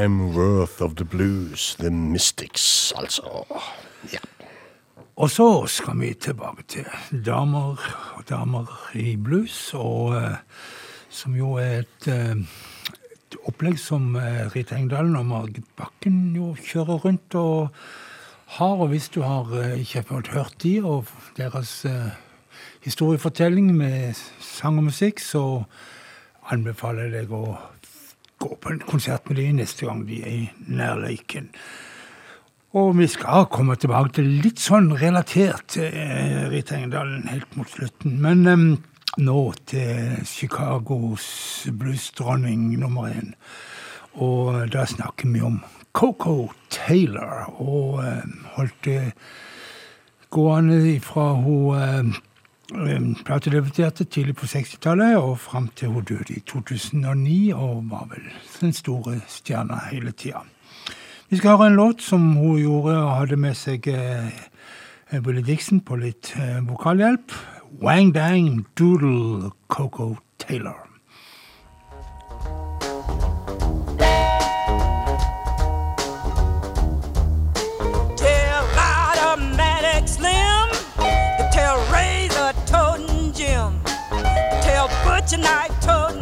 Lifetime Worth of the Blues, The Mystics, altså. Ja. Og så skal vi tilbake til damer og damer i blues, og eh, som jo er et, eh, et opplegg som eh, Rita Engdalen og Margit Bakken jo kjører rundt og har. Og hvis du har ikke fått hørt de og deres historiefortelling med sang og musikk, så anbefaler jeg deg å gå på en konsert med dem neste gang de er i nærleiken. Og vi skal komme tilbake til litt sånn relatert til eh, Rita Engedalen helt mot slutten. Men eh, nå til Chicagos bluesdronning nummer én. Og da snakker vi om Coco Taylor. Og eh, holdt det gående ifra hun eh, eh, platedebuterte tidlig på 60-tallet og fram til hun døde i 2009, og var vel den store stjerna hele tida. Vi skal høre en låt som hun gjorde og hadde med seg eh, Willie Dixon på litt eh, vokalhjelp. Wang Dang Doodle Coco Taylor. Tell butcher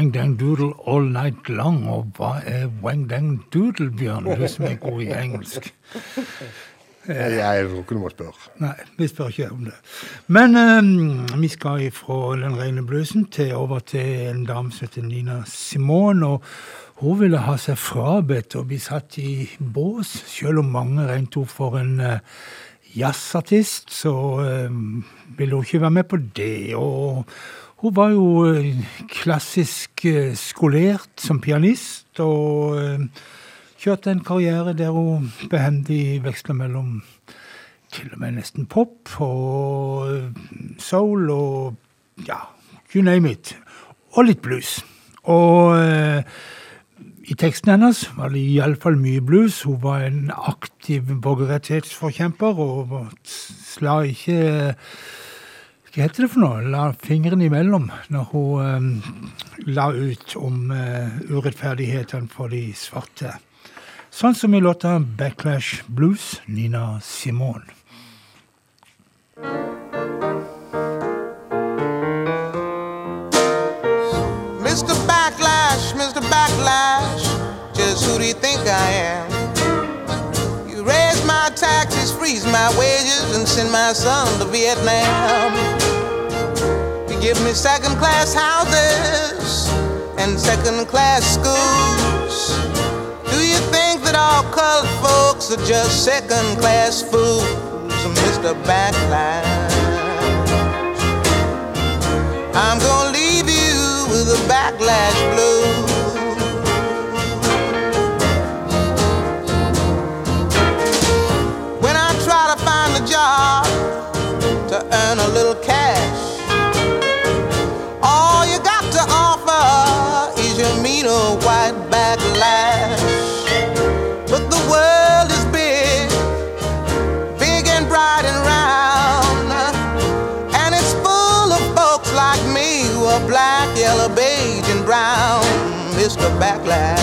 wang dang doodle all night long. Og hva er wang dang doodle, Bjørn? Du som er god i engelsk. Jeg tror ikke du må spørre. Nei, vi spør ikke om det. Men um, vi skal fra den rene bluesen til over til en dame som heter Nina Simone. Og hun ville ha seg frabedt å bli satt i bås, selv om mange regnet henne for en uh, jazzartist, så um, ville hun ikke være med på det. Og hun var jo eh, klassisk eh, skolert som pianist, og eh, kjørte en karriere der hun behendig veksla mellom til og med nesten pop og soul og ja, you name it. Og litt blues. Og i teksten hennes var det iallfall mye blues. Hun var en aktiv borgerrettighetsforkjemper og sla ikke Hva heter det for noe? La fingrene imellom når hun eh, la ut om eh, urettferdighetene for de svarte. Sånn som i låta 'Backlash Blues', Nina Simone. Mr. Backlash, Mr. Backlash, just who do you think I am? Taxes, freeze my wages, and send my son to Vietnam. You give me second class houses and second class schools. Do you think that all colored folks are just second class fools, Mr. Backlash? I'm gonna leave you with a backlash blues. Mr. Backlash.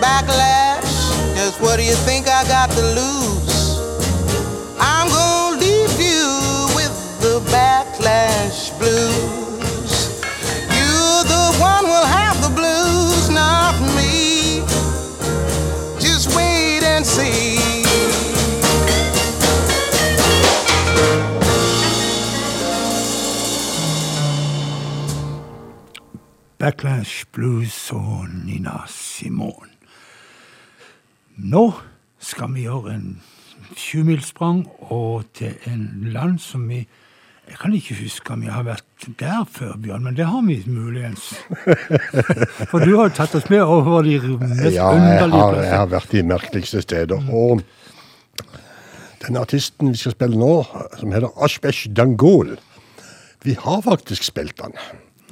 Backlash, Backlash, just what do you think I got to lose? I'm gonna leave you with the backlash blues. You're the one will have the blues, not me. Just wait and see. Backlash Blues og Nina Simone. Nå skal vi gjøre en sjumilssprang og til en land som vi Jeg kan ikke huske om vi har vært der før, Bjørn, men det har vi muligens. For du har jo tatt oss med over de mest Ja, underlige Ja, underlige jeg har vært de merkeligste steder. Og den artisten vi skal spille nå, som heter Ashbesh Dangol, vi har faktisk spilt han.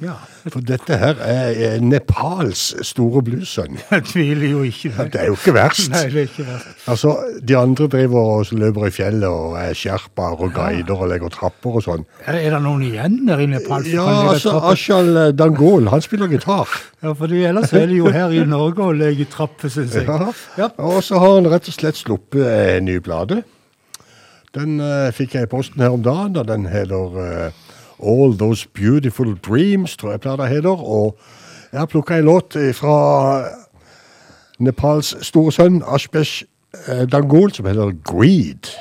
Ja, For dette her er Nepals store bluessønn. jeg tviler jo ikke. Det er jo ikke verst. Nei, det er ikke verst. Altså, De andre driver og løper i fjellet og er sherpaer og guider og legger trapper og sånn. Er, er det noen igjen der i Nepal? Ja, altså? Ashal Dangol, han spiller gitar. Ja, for ellers er det jo her i Norge å legge trapper, syns jeg. Ja. Ja. Og så har han rett og slett sluppet en ny plate. Den uh, fikk jeg i posten her om dagen, og den heter eh, All Those Beautiful Dreams, tror jeg plata heter. Og jeg har plukka en låt fra Nepals store sønn, Ashbesh eh, Dangol, som heter Greed.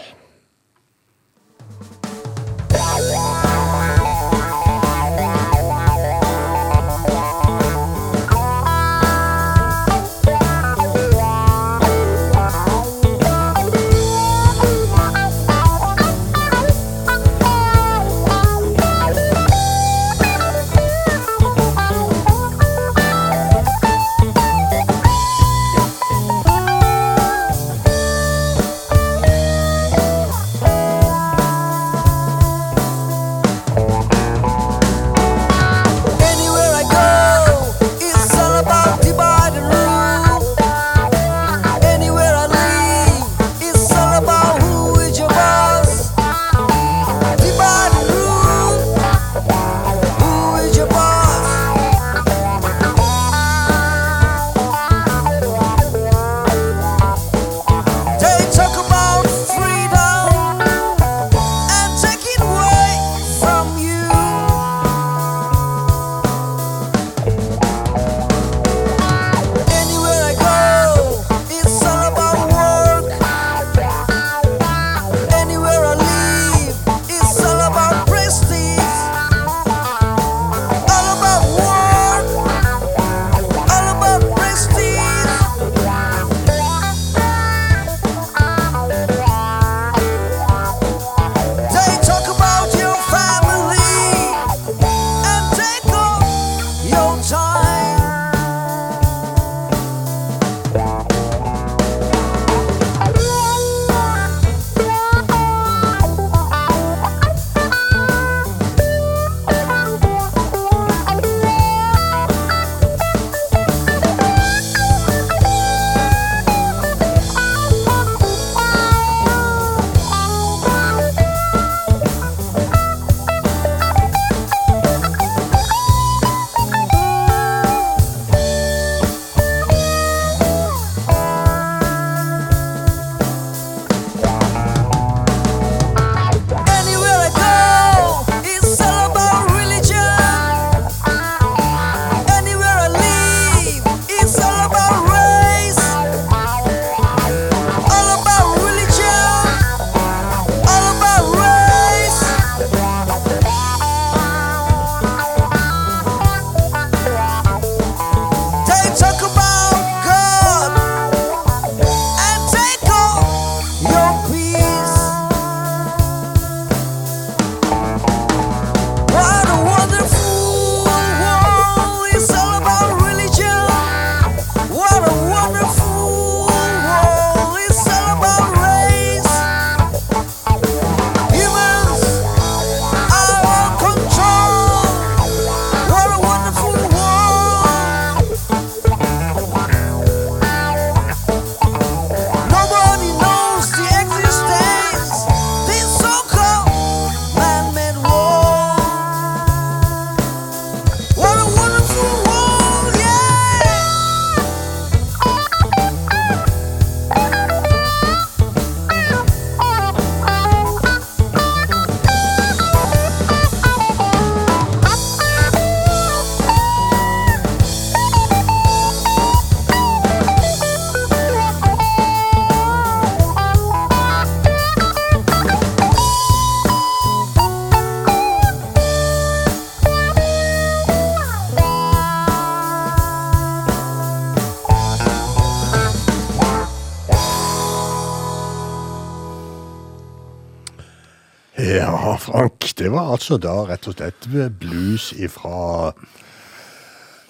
Altså da rett og slett blues ifra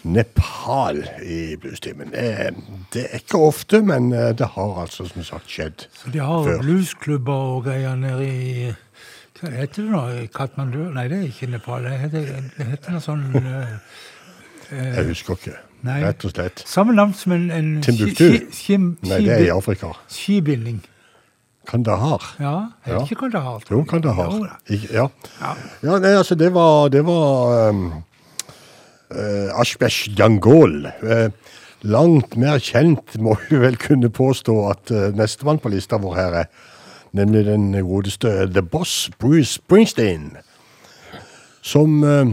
Nepal i bluestimen. Det, det er ikke ofte, men eh, det har altså som sagt skjedd Så de har før. bluesklubber og greier nede i Hva heter det nå? Katmandu? Nei, det er ikke Nepal. Det heter, det heter noe sånn eh, eh, Jeg husker ikke. Nei. Rett og slett. Samme navn som en, en Timbuktu? Nei, det er i Afrika. Skibinding. Kandahar. Ja, er Ja. det ikke Kandahar? Jo. Kandahar. Ja. Ja. Ja, nei, altså det var, det var um, uh, Ashbesh Jangol. Uh, langt mer kjent må vi vel kunne påstå at uh, nestemann på lista vår her er nemlig den godeste The Boss, Bruce Springsteen. Som uh,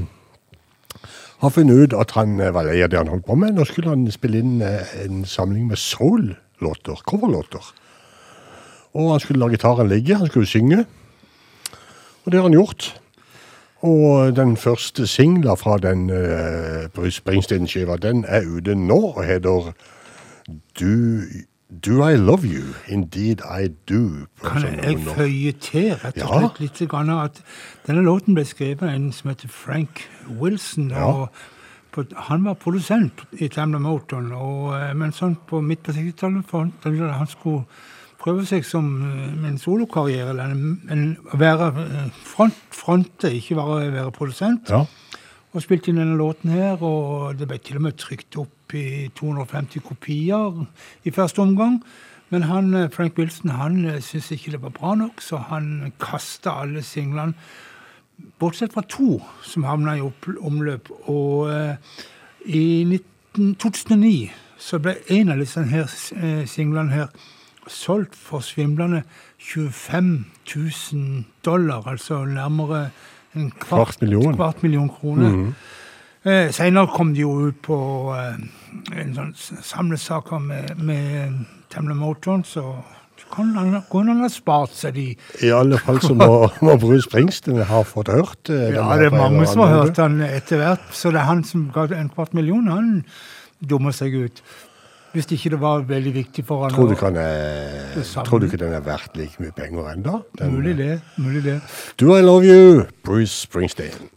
har funnet ut at han var lei av det han holdt på med. Nå skulle han spille inn en samling med soul-låter, coverlåter. Og han skulle la gitaren ligge, han skulle synge. Og det har han gjort. Og den første singla fra den uh, Springsteen-skiva, den er ute nå og heter Do, Do I Love You? Indeed I Do. Kan jeg under- føye til rett og Ja. litt grann at denne låten ble skrevet av en som heter Frank Wilson. Ja. og Han var produsent i Tamla Moton, og, eh, men sånn på midt på 60-tallet fant han ut at han skulle prøve seg som eh, en solokarriere, eller en, være eh, front, fronte, ikke bare være produsent. Ja. Og spilte inn denne låten her, og det ble til og med trykt opp i 250 kopier i første omgang. Men han, eh, Frank Wilson han syntes ikke det var bra nok, så han kasta alle singlene, bortsett fra to som havna i omløp. Og eh, i 19, 2009 så ble en av disse her, eh, singlene her solgt for svimlende 25 000 dollar, altså nærmere en kvart, Kvart million. kvart million kroner. Mhm. Eh, Senere kom de jo ut på eh, en sånn samlesaker med, med Tamla kan han, kunne han ha spart seg de I alle fall så må, må Bruce Springsteen ha fått hørt eh, Ja, det er mange som har hørt han etter hvert, så det er han som ga en kvart million. Han dummer seg ut. Hvis ikke det var veldig viktig for han. Tror du, kan, eh, tror du ikke den er verdt like mye penger ennå? Mulig det. mulig det. Do I Love You, Bruce Springsteen.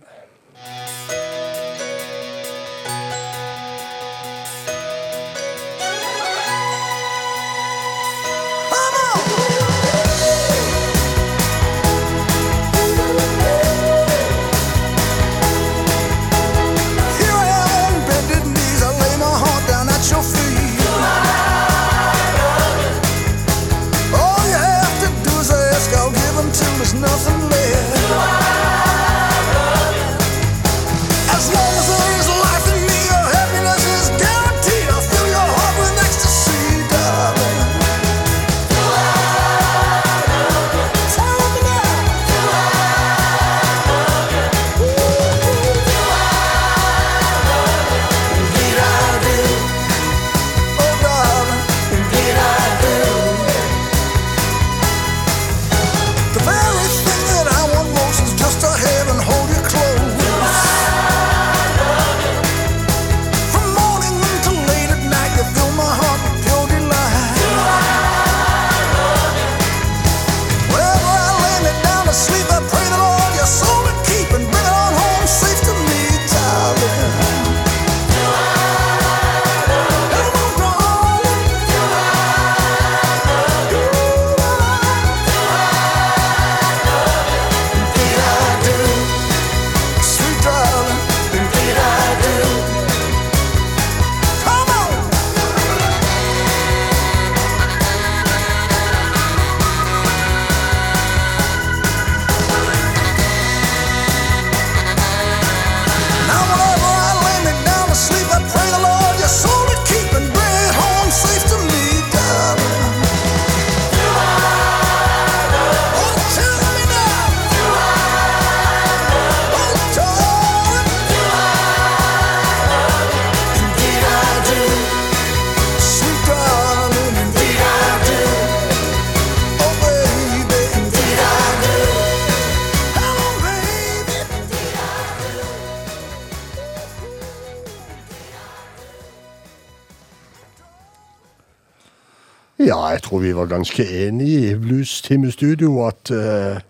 Tror vi var ganske enige i Blues Time Studio at uh,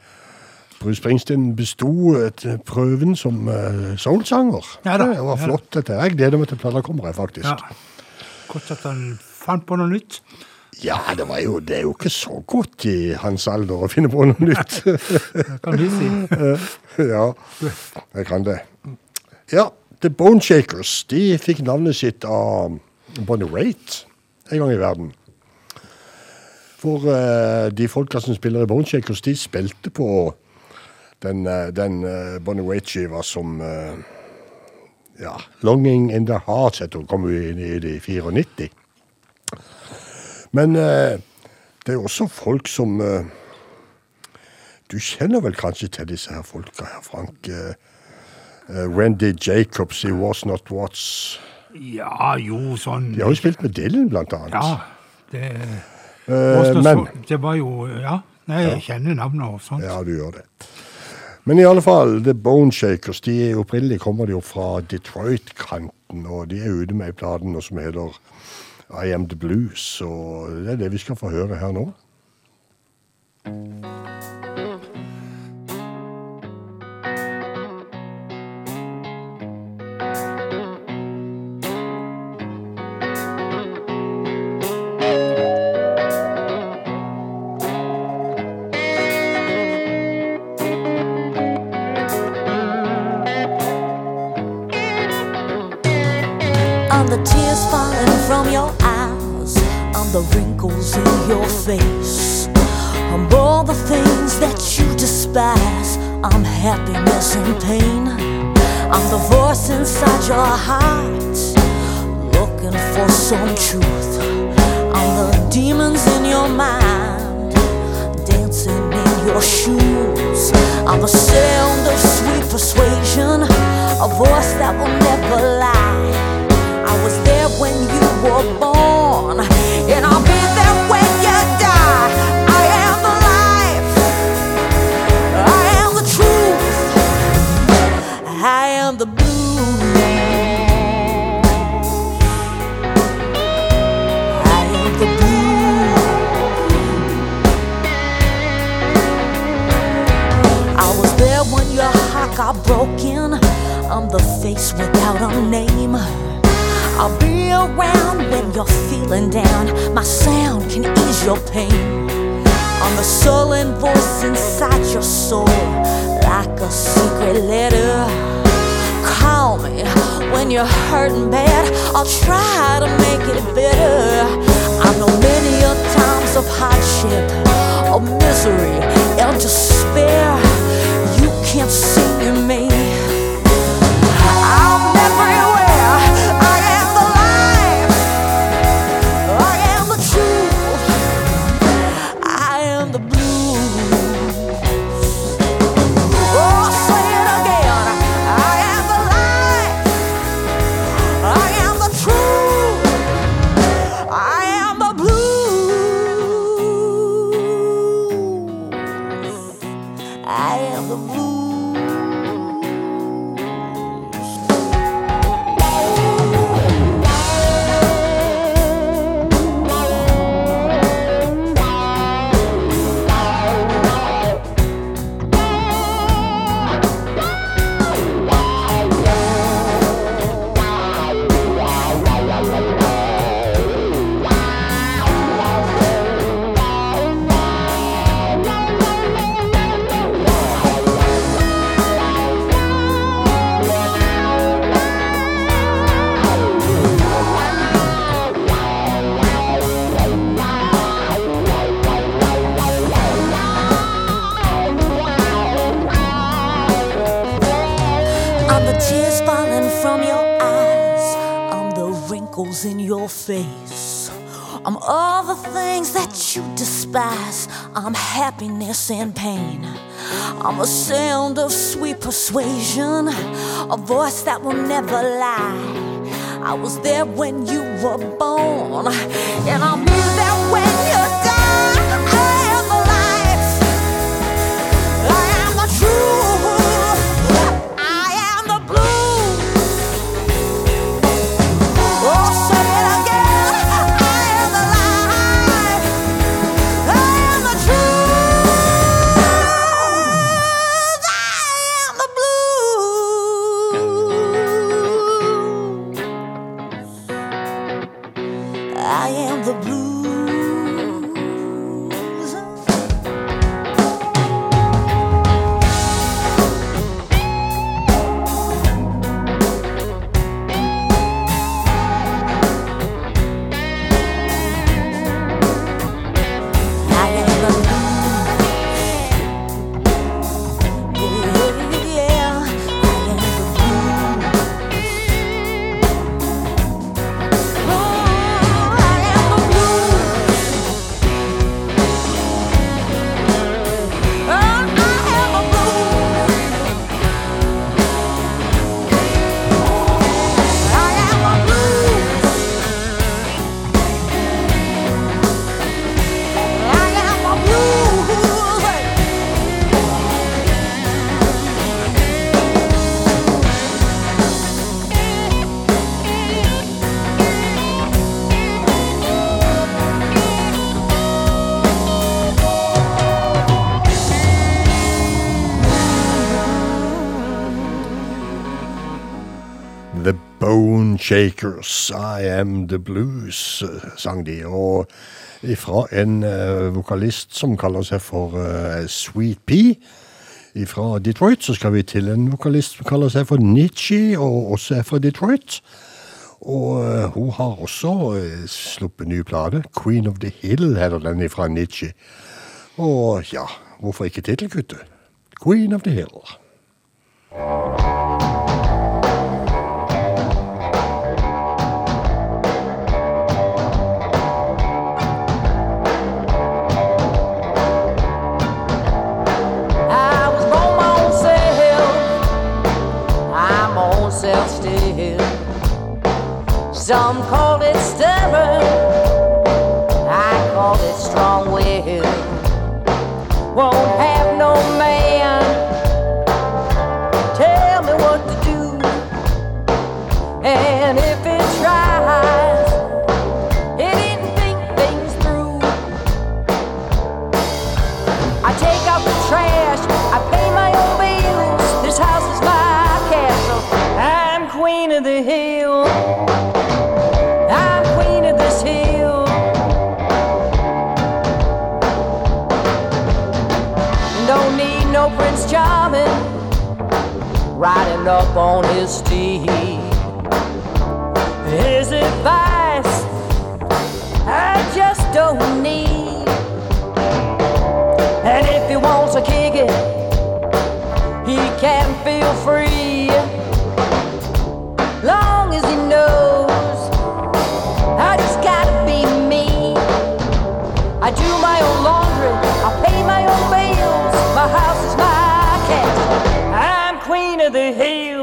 Bruce Springsteen besto et- prøven som uh, soulsanger. Ja Det var flott, dette. Jeg gleder meg til plata kommer, jeg, faktisk. Ja. Godt at han fant på noe nytt. Ja, det, var jo, det er jo ikke så godt i hans alder å finne på noe nytt. kan du si. ja, jeg kan det. Ja, The Bone Shakers de fikk navnet sitt av Bonnie Raitt en gang i verden. For uh, de folka som spiller i Boneshakers, de spilte på den, eh, den uh, Bonnie Raitt-skiva som uh, ja, Longing in the Heart het hun, kom inn i i, i 94. Men eh, det er også folk som eh, Du kjenner vel kanskje til disse her folka her, Frank? Eh, eh, Wendy Jacobs i Was Not What's. Ja, jo, sånn De har jo spilt med Dylan, blant annet. Ja. Det, Eh, men det var jo Ja. Nei, jeg kjenner navnet og sånt. Ja, du gjør det. Men i alle fall, The Bone Shakers de er opprinnelig kommer de jo fra Detroit-kanten, og de er ute med ei plate som heter I Am The Blues, og det er det vi skal få høre her nå. On the wrinkles in your face, on all the things that you despise. I'm happiness and pain. I'm the voice inside your heart, looking for some truth. I'm the demons in your mind, dancing in your shoes. I'm the sound of sweet persuasion, a voice that will never lie. I was there when you were born, heart broken. I'm the face without a name. I'll be around when you're feeling down. My sound can ease your pain. I'm the sullen voice inside your soul, like a secret letter. Call me when you're hurting bad. I'll try to make it better. I know many a times of hardship, of misery, and despair. You can't see me. And pain. I'm a sound of sweet persuasion, a voice that will never lie. I was there when you were born, and I'll Shakers, I Am The Blues, sang de. Og ifra en uh, vokalist som kaller seg for uh, Sweet Pea. Fra Detroit så skal vi til en vokalist som kaller seg for Nietzsche, og også er fra Detroit. Og uh, hun har også sluppet ny plate. Queen of the Hill heter den fra Nietzsche. Og ja, hvorfor ikke tittelkuttet? Queen of the Hill. dumb riding up on his steed. His advice I just don't need. And if he wants to kick it, he can feel free. Long as he knows, I just gotta be me. I do my own laundry, I pay my own bills. My house is my castle. I'm queen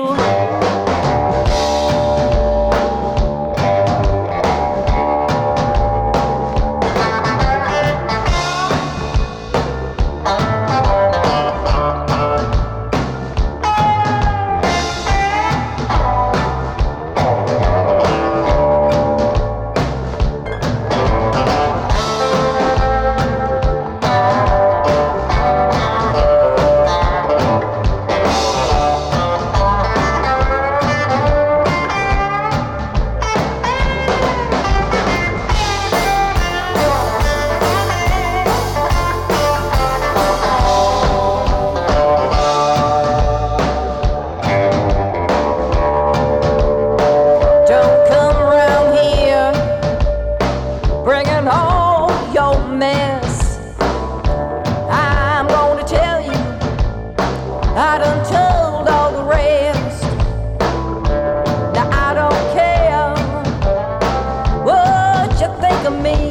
you think of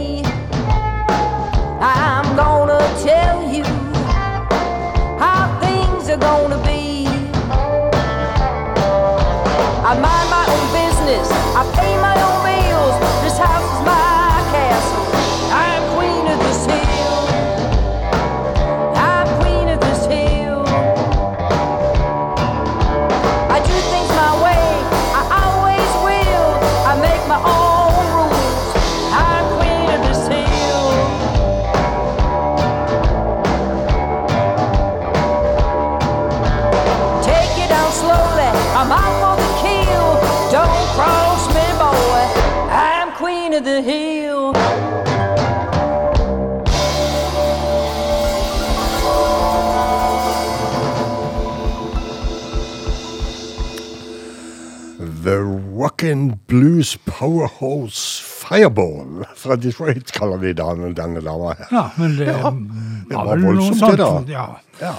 Powerhouse Fireball fra Detroit, kaller de denne, denne dama her. Ja, men det, Ja, det var vel noe voldsomt, sånt, det da. Ja. Ja.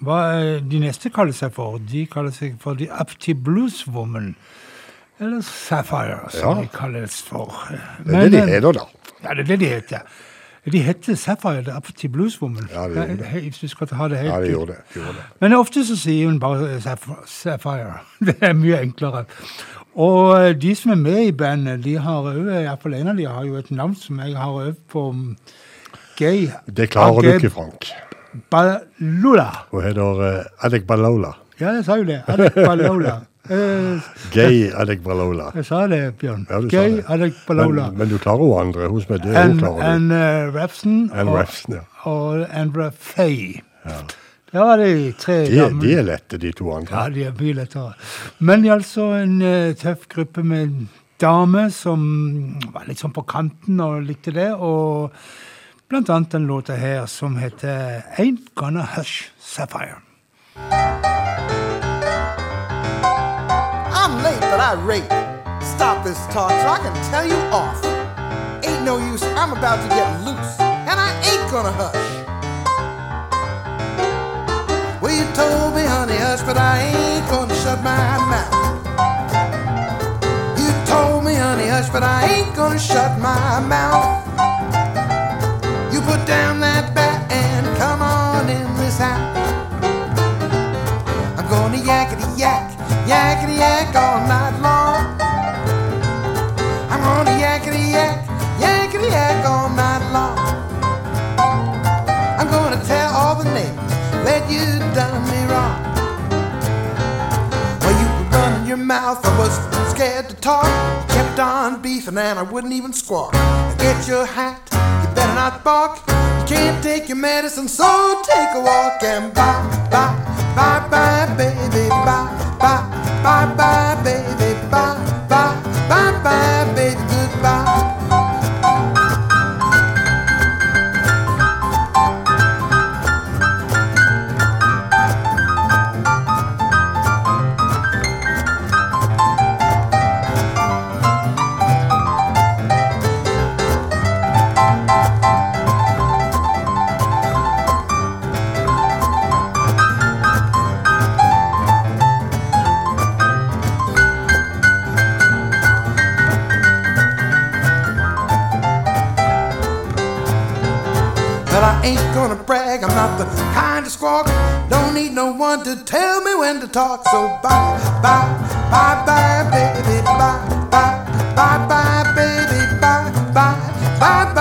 Hva eh, de neste kaller seg for? De kaller seg for The Upty Blues Woman. Eller Sapphire, som Ja. de kalles for. Det er det de eh, heter, da. Ja, det er det de heter. De heter Sapphire, The Upty Blues Woman. Ja, de gjorde det. Hvis du skal ha det helt Ja, de gjorde det. de gjorde det. Men ofte så sier hun bare Sapphire. Det er mye enklere. Og eh, de som er med i bandet, de har òg Iallfall en av de har jo et navn som jeg har øvd på um, Gay Det klarer du ikke, Frank. Balula. Hun heter uh, Adek Balola. Ja, jeg sa jo det. Alec Balola. Eh, Gay Adek Balola. jeg sa det, Bjørn. Ja, Gay det. Alec Balola. Men, men du klarer hun andre. Hun som er død, hun klarer du. Anne uh, Refson Anne og, Refson, ja. og Andra Faye. Det var de tre De, gamle. de er lette, de to andre. Ja, de er mye lettere. Men de er altså en uh, tøff gruppe med damer som var litt sånn på kanten og likte det. Og blant annet den låta her som heter Ain't Gonna Hush Sapphire. I'm late, but I rate. Stop this talk so I can tell you off. Ain't no use, I'm about to get loose, and I ain't gonna hush. You told me, honey, hush, but I ain't gonna shut my mouth. You told me, honey, hush, but I ain't gonna shut my mouth. You put down that bat and come on in this house. I'm gonna yakety yak, yakety yak all night long. Mouth, I was scared to talk. Kept on beefing and I wouldn't even squawk. Now Get your hat, you better not balk. You can't take your medicine, so take a walk and bye, bye, bye, bye, baby, bye, bye, bye, bye, baby, bye, bye, bye, bye, baby, goodbye. Ain't gonna brag, I'm not the kind to squawk. Don't need no one to tell me when to talk. So bye, bye, bye, bye, baby, bye, bye, bye, bye, baby, bye, bye, bye, bye,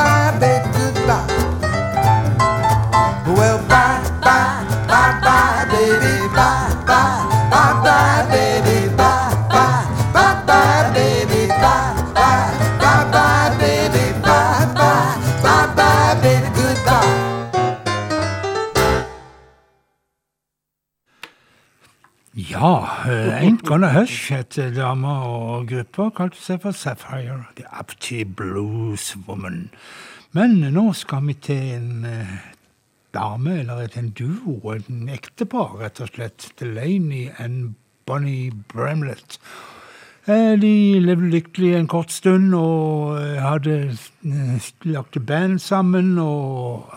Ja, Ain't Gonna Hush heter dama og gruppa kalte seg for Sapphire, The Upty Blues Woman. Men nå skal vi til en eh, dame, eller til en duo, en ektepar, rett og slett. Delaney and Bonnie Bramlett. Eh, De levde lykkelig en kort stund og eh, hadde lagt band sammen og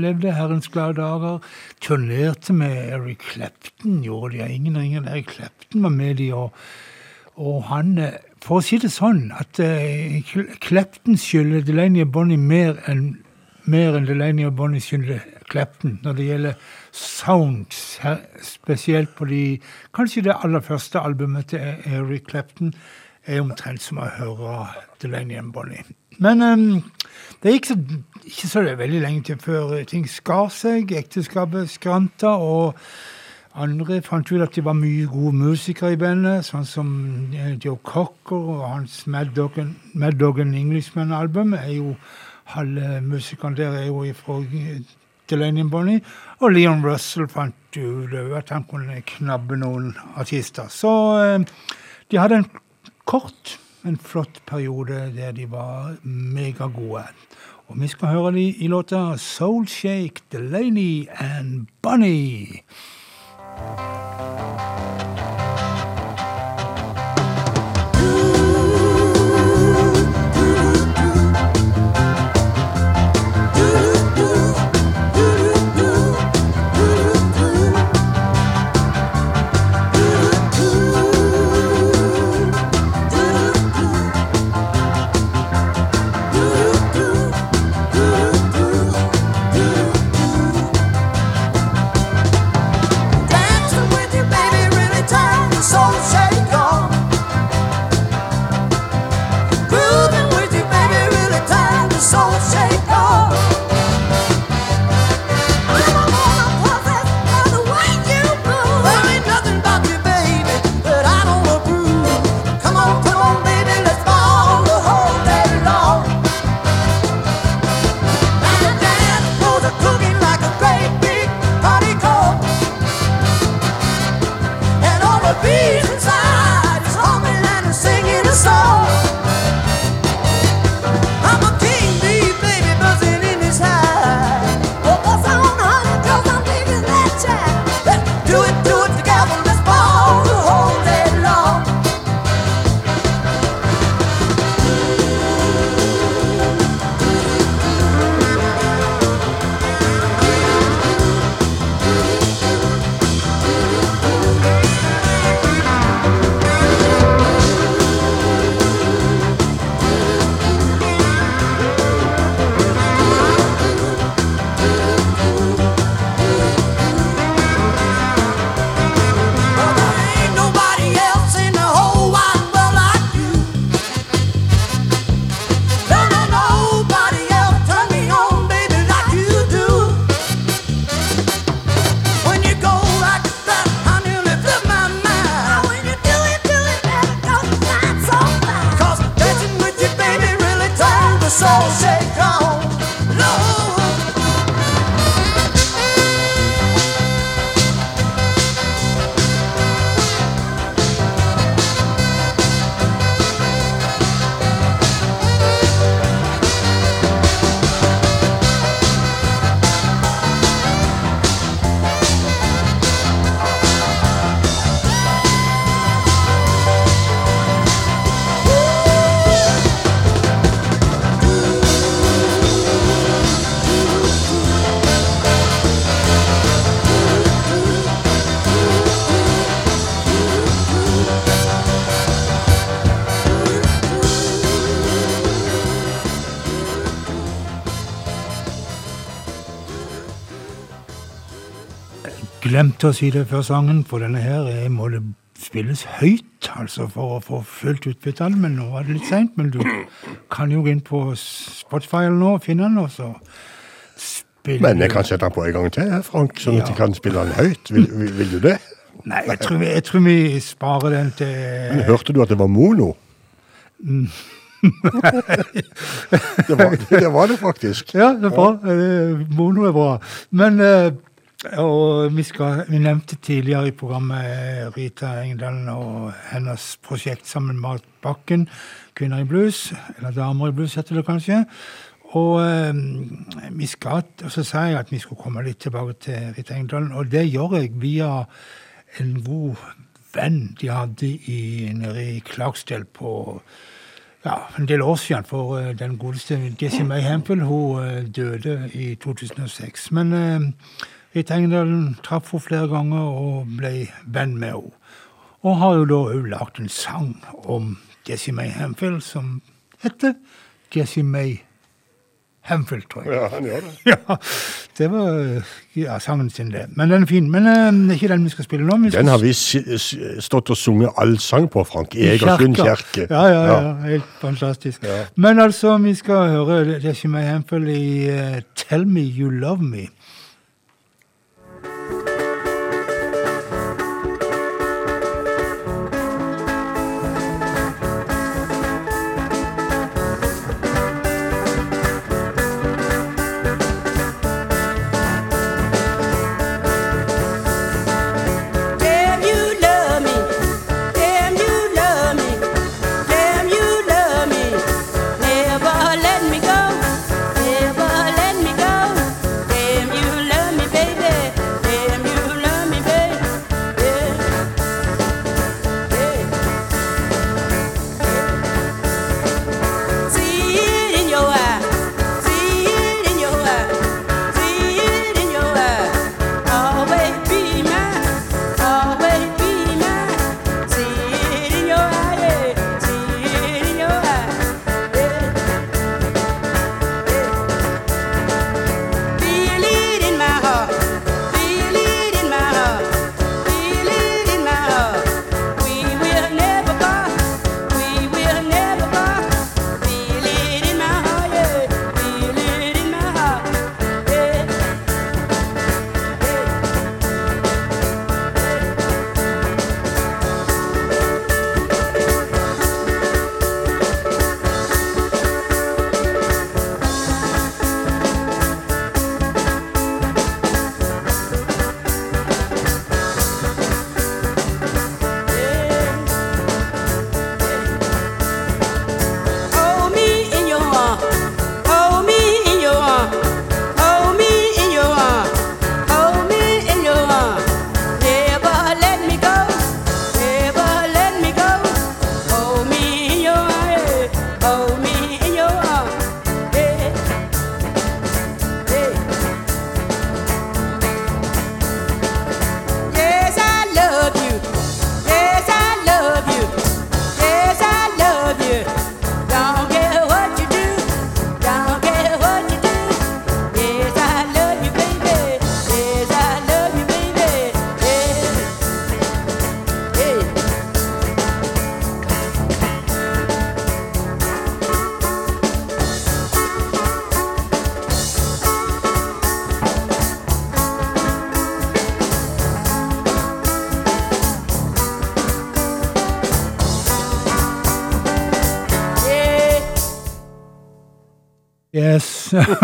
levde herrens glade dager. Turnerte med Eric Clapton, gjorde de. Ingen ringer Eric Clapton var med de, og, og han eh, For å si det sånn, at uh, Cl- Clapton skylder Delaney og Bonnie mer enn mer enn Delaney og Bonnie skylder Clapton når det gjelder sounds, spesielt på de Kanskje det aller første albumet til Eric Clapton er omtrent som å høre Delaney og Bonnie. Men um, det gikk så, ikke så veldig lenge til før ting skar seg, ekteskapet skranta, og andre fant ut at de var mye gode musikere i bandet, sånn som eh, Joe Cocker og hans Mad Dog and, Englishman-album. er Halve musikerne der er jo fra Delaney and Bonnie. Og Leon Russell fant ut eh, at han kunne knabbe noen artister. Så eh, de hadde en kort en flott periode der de var megagode. Og vi skal høre de i låta Soul Shake, Delaney and Bunny. Glemte å si det før sangen, på denne her må det spilles høyt altså for å få fullt utbytte av den. Men nå var det litt seint. Men du kan jo gå inn på Spotify eller noe og finne den, og så spille Men jeg kan sette den på en gang til, Frank, sånn at Ja. jeg kan spille den høyt. Vil, vil, vil du det? Nei, jeg tror, vi, jeg tror vi sparer den til Men hørte du at det var mono? Mm. det, var, det var det faktisk. Ja, det er bra. Eh, Mono er bra. Men eh, og vi, skal, vi nevnte tidligere i programmet eh, Rita Engdalen og hennes prosjekt sammen med Marit Bakken, 'Kvinner i blues', eller 'Damer i blues', heter det kanskje. Og eh, vi skal, og så sa jeg at vi skulle komme litt tilbake til Rita Engdalen, og det gjør jeg via en god venn de hadde i, nede i Klagsdel på ja, en del år siden, for eh, den godeste Jessie May Hempel hun døde i 2006. Men uh, Tengdalen. Traff henne flere ganger og ble venn med henne. Og har jo da òg lagd en sang om Jesse May Hamfield som heter Jesse May Hamfield, tror jeg. Ja, han gjør det. Ja, det var ja, sangen sin, det. Men den er fin. Men eh, det er ikke den vi skal spille nå. Skal Den har vi stått og sunget all sang på, Frank, i Egersund kirke. Ja, ja, ja, helt fantastisk. Men altså, vi skal høre Jesse May Hamfield i uh, Tell Me You Love Me.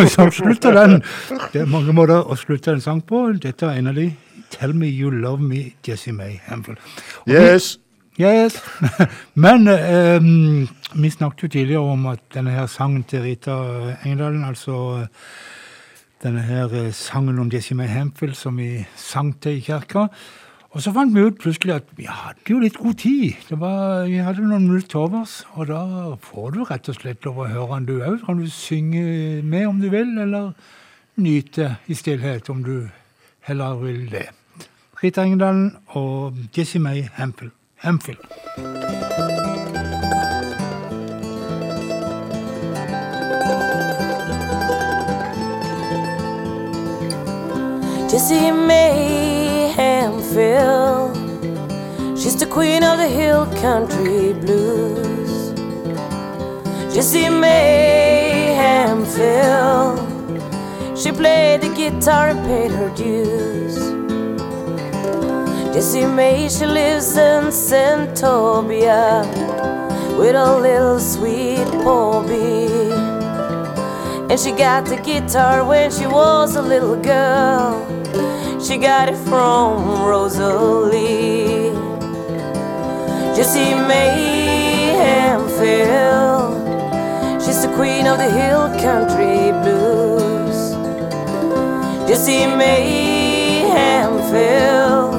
Så slutter den. Det er mange måter å slutte en sang på. Dette er en av de. Tell me you love me, Jesse May Hamful. Yes. Vi, yes. Men um, vi snakket jo tidligere om at denne her sangen til Rita Engedalen, altså denne her eh, sangen om Jesse May Hamful som vi sang til i kirka. Og så fant vi ut plutselig at vi hadde jo litt god tid. Det var, vi hadde noen minutter til overs, og da får du rett og slett lov å høre han du òg. Kan du synge med om du vil, eller nyte i stillhet om du heller vil det. Rita Engedalen og Jesse May Hemphill. Hemphill. Jesse May Hamfield. She's the queen of the hill country blues. Jessie May Hamfield. She played the guitar and paid her dues. Jessie May, she lives in Santobia with a little sweet Bobby. And she got the guitar when she was a little girl. She got it from Rosalie. Jessie May Hamfield. She's the queen of the hill country blues. Jessie May Hamfield.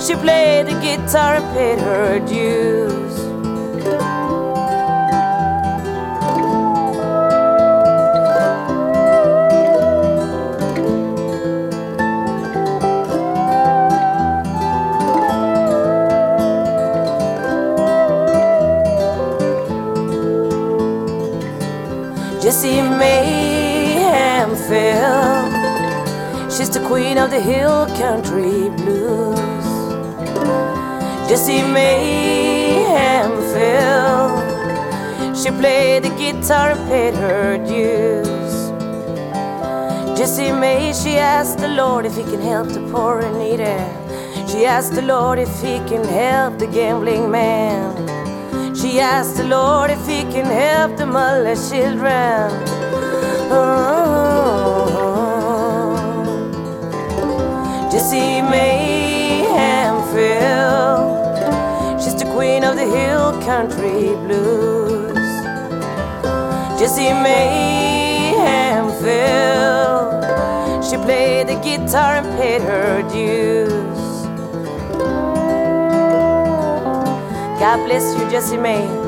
She played the guitar and paid her dues. Jessie May Hamfield. She's the queen of the hill country blues. Jessie May Hamfield. She played the guitar and paid her dues. Jessie May, she asked the Lord if he can help the poor and needy. She asked the Lord if he can help the gambling man. She asked the Lord if he can help the motherless children. Oh. Jessie May Hamfield. She's the queen of the hill country blues. Jessie May Hamfield. She played the guitar and paid her dues. God bless you, Jessie.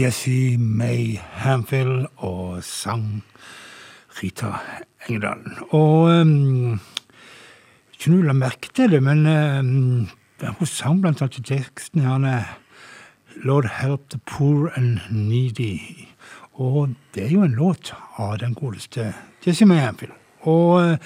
Jessie May Hamfield og sang Rita Engedalen. Og um, ikke noe la merke til det, men um, hun sang blant annet i teksten her Lord help the poor and needy. Og det er jo en låt av den godeste Jesse May Hamfield. Og uh,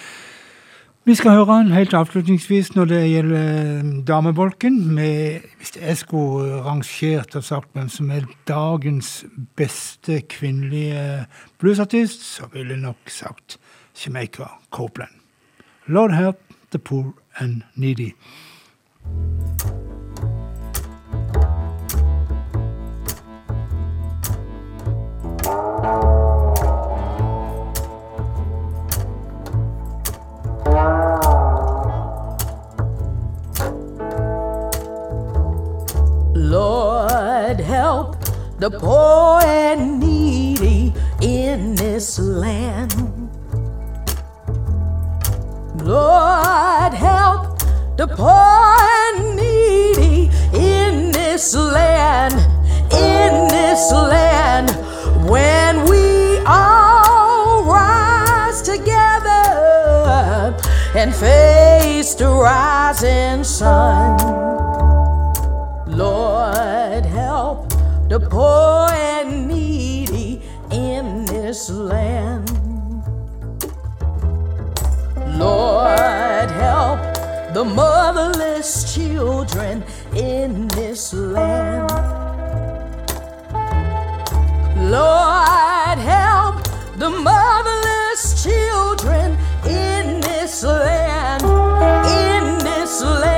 vi skal høre helt avslutningsvis når det gjelder damebolken. Med, hvis jeg skulle rangert og sagt hvem som er dagens beste kvinnelige bluesartist, så ville jeg nok sagt Jamaica Copeland. Lord help the poor and needy. Lord, help the poor and needy in this land. Lord, help the poor and needy in this land, in this land, when we all rise together and face the rising sun. Lord, help the poor and needy in this land. Lord, help the motherless children in this land. Lord, help the motherless children in this land, in this land,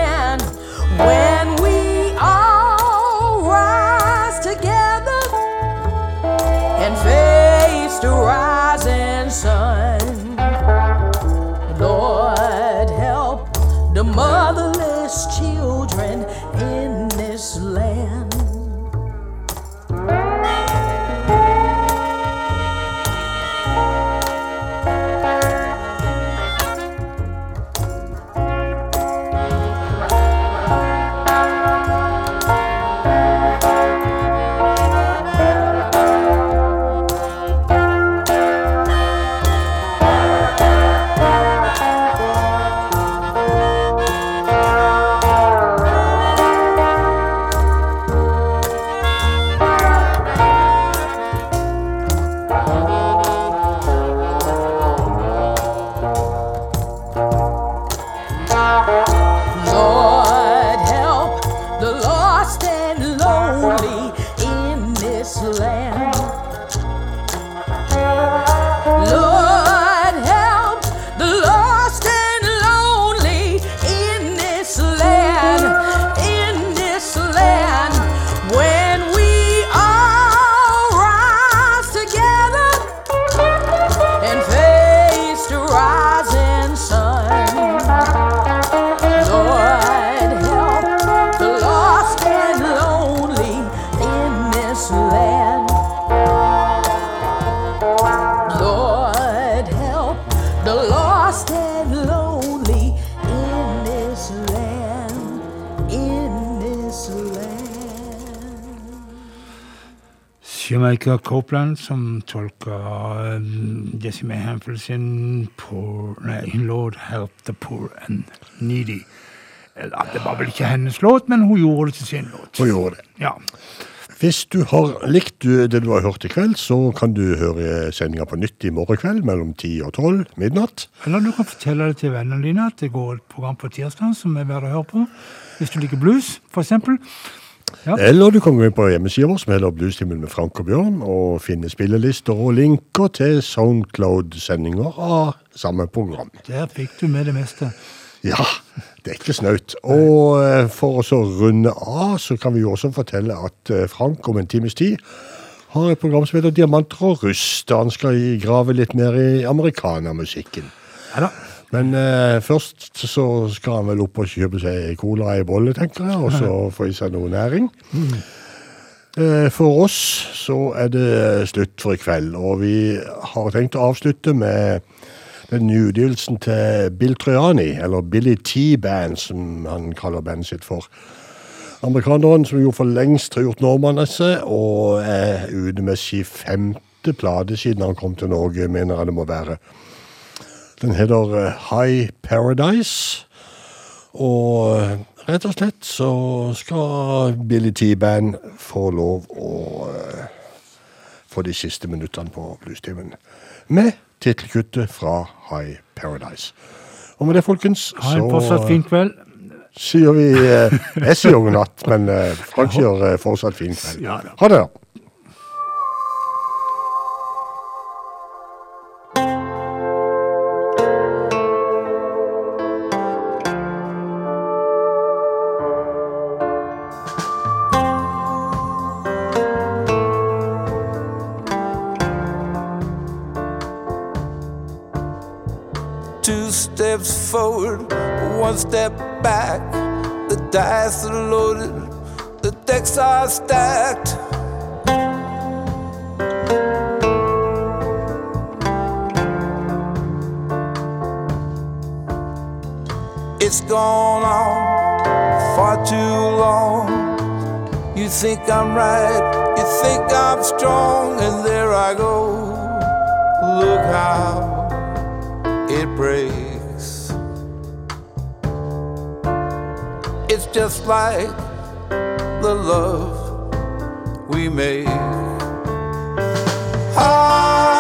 Copeland som tolker um, Jesse Mayhamfield sin poor, nei, Lord Help the Poor and Needy. Det var vel ikke hennes låt, men hun gjorde det til sin låt. Hun gjorde det. Ja. Hvis du har likt det du har hørt i kveld, så kan du høre sendinga på nytt i morgen kveld mellom 10 og 12 midnatt. Eller du kan fortelle det til vennene dine at det går et program på tirsdag som er verdt å høre på. Hvis du liker blues, eksempel. Ja. Eller du kan gå inn på hjemmesida vår som heter Bluestimen med Frank og Bjørn, og finne spillelister og linker til Soundcloud-sendinger av samme program. Der fikk du med det meste. Ja, det er ikke snaut. Og eh, for å runde av, så kan vi jo også fortelle at eh, Frank om en times tid har et program som heter Diamanter og rust. Han skal grave litt mer i amerikanermusikken. Ja da. Men eh, først så skal han vel opp og kjøpe seg cola i bolle, tenker jeg, og så få i seg noe næring. Eh, For oss så er det slutt for i kveld, og vi har tenkt å avslutte med den nye utgivelsen til Bill Trojani, eller Billy T-Band, som han kaller bandet sitt for. Amerikaneren som jo for lengst har gjort nordmannen av seg, og er ute med sin femte plate siden han kom til Norge, mener jeg det må være. Den heter eh, High Paradise, og eh, rett og slett så skal Billy T-Band få lov å eh, få de siste minuttene på bluestimen med tittelkuttet fra High Paradise. Og med det, folkens, Ha en fortsatt fin kveld. sier vi eh, Jeg sier god natt, men Frank sier fortsatt fin kveld. Ha det, steps forward, one step back. The dice are loaded, the decks are stacked. It's gone on far too long. You think I'm right, you think I'm strong, and there I go. Look how it breaks. Just like the love we made. High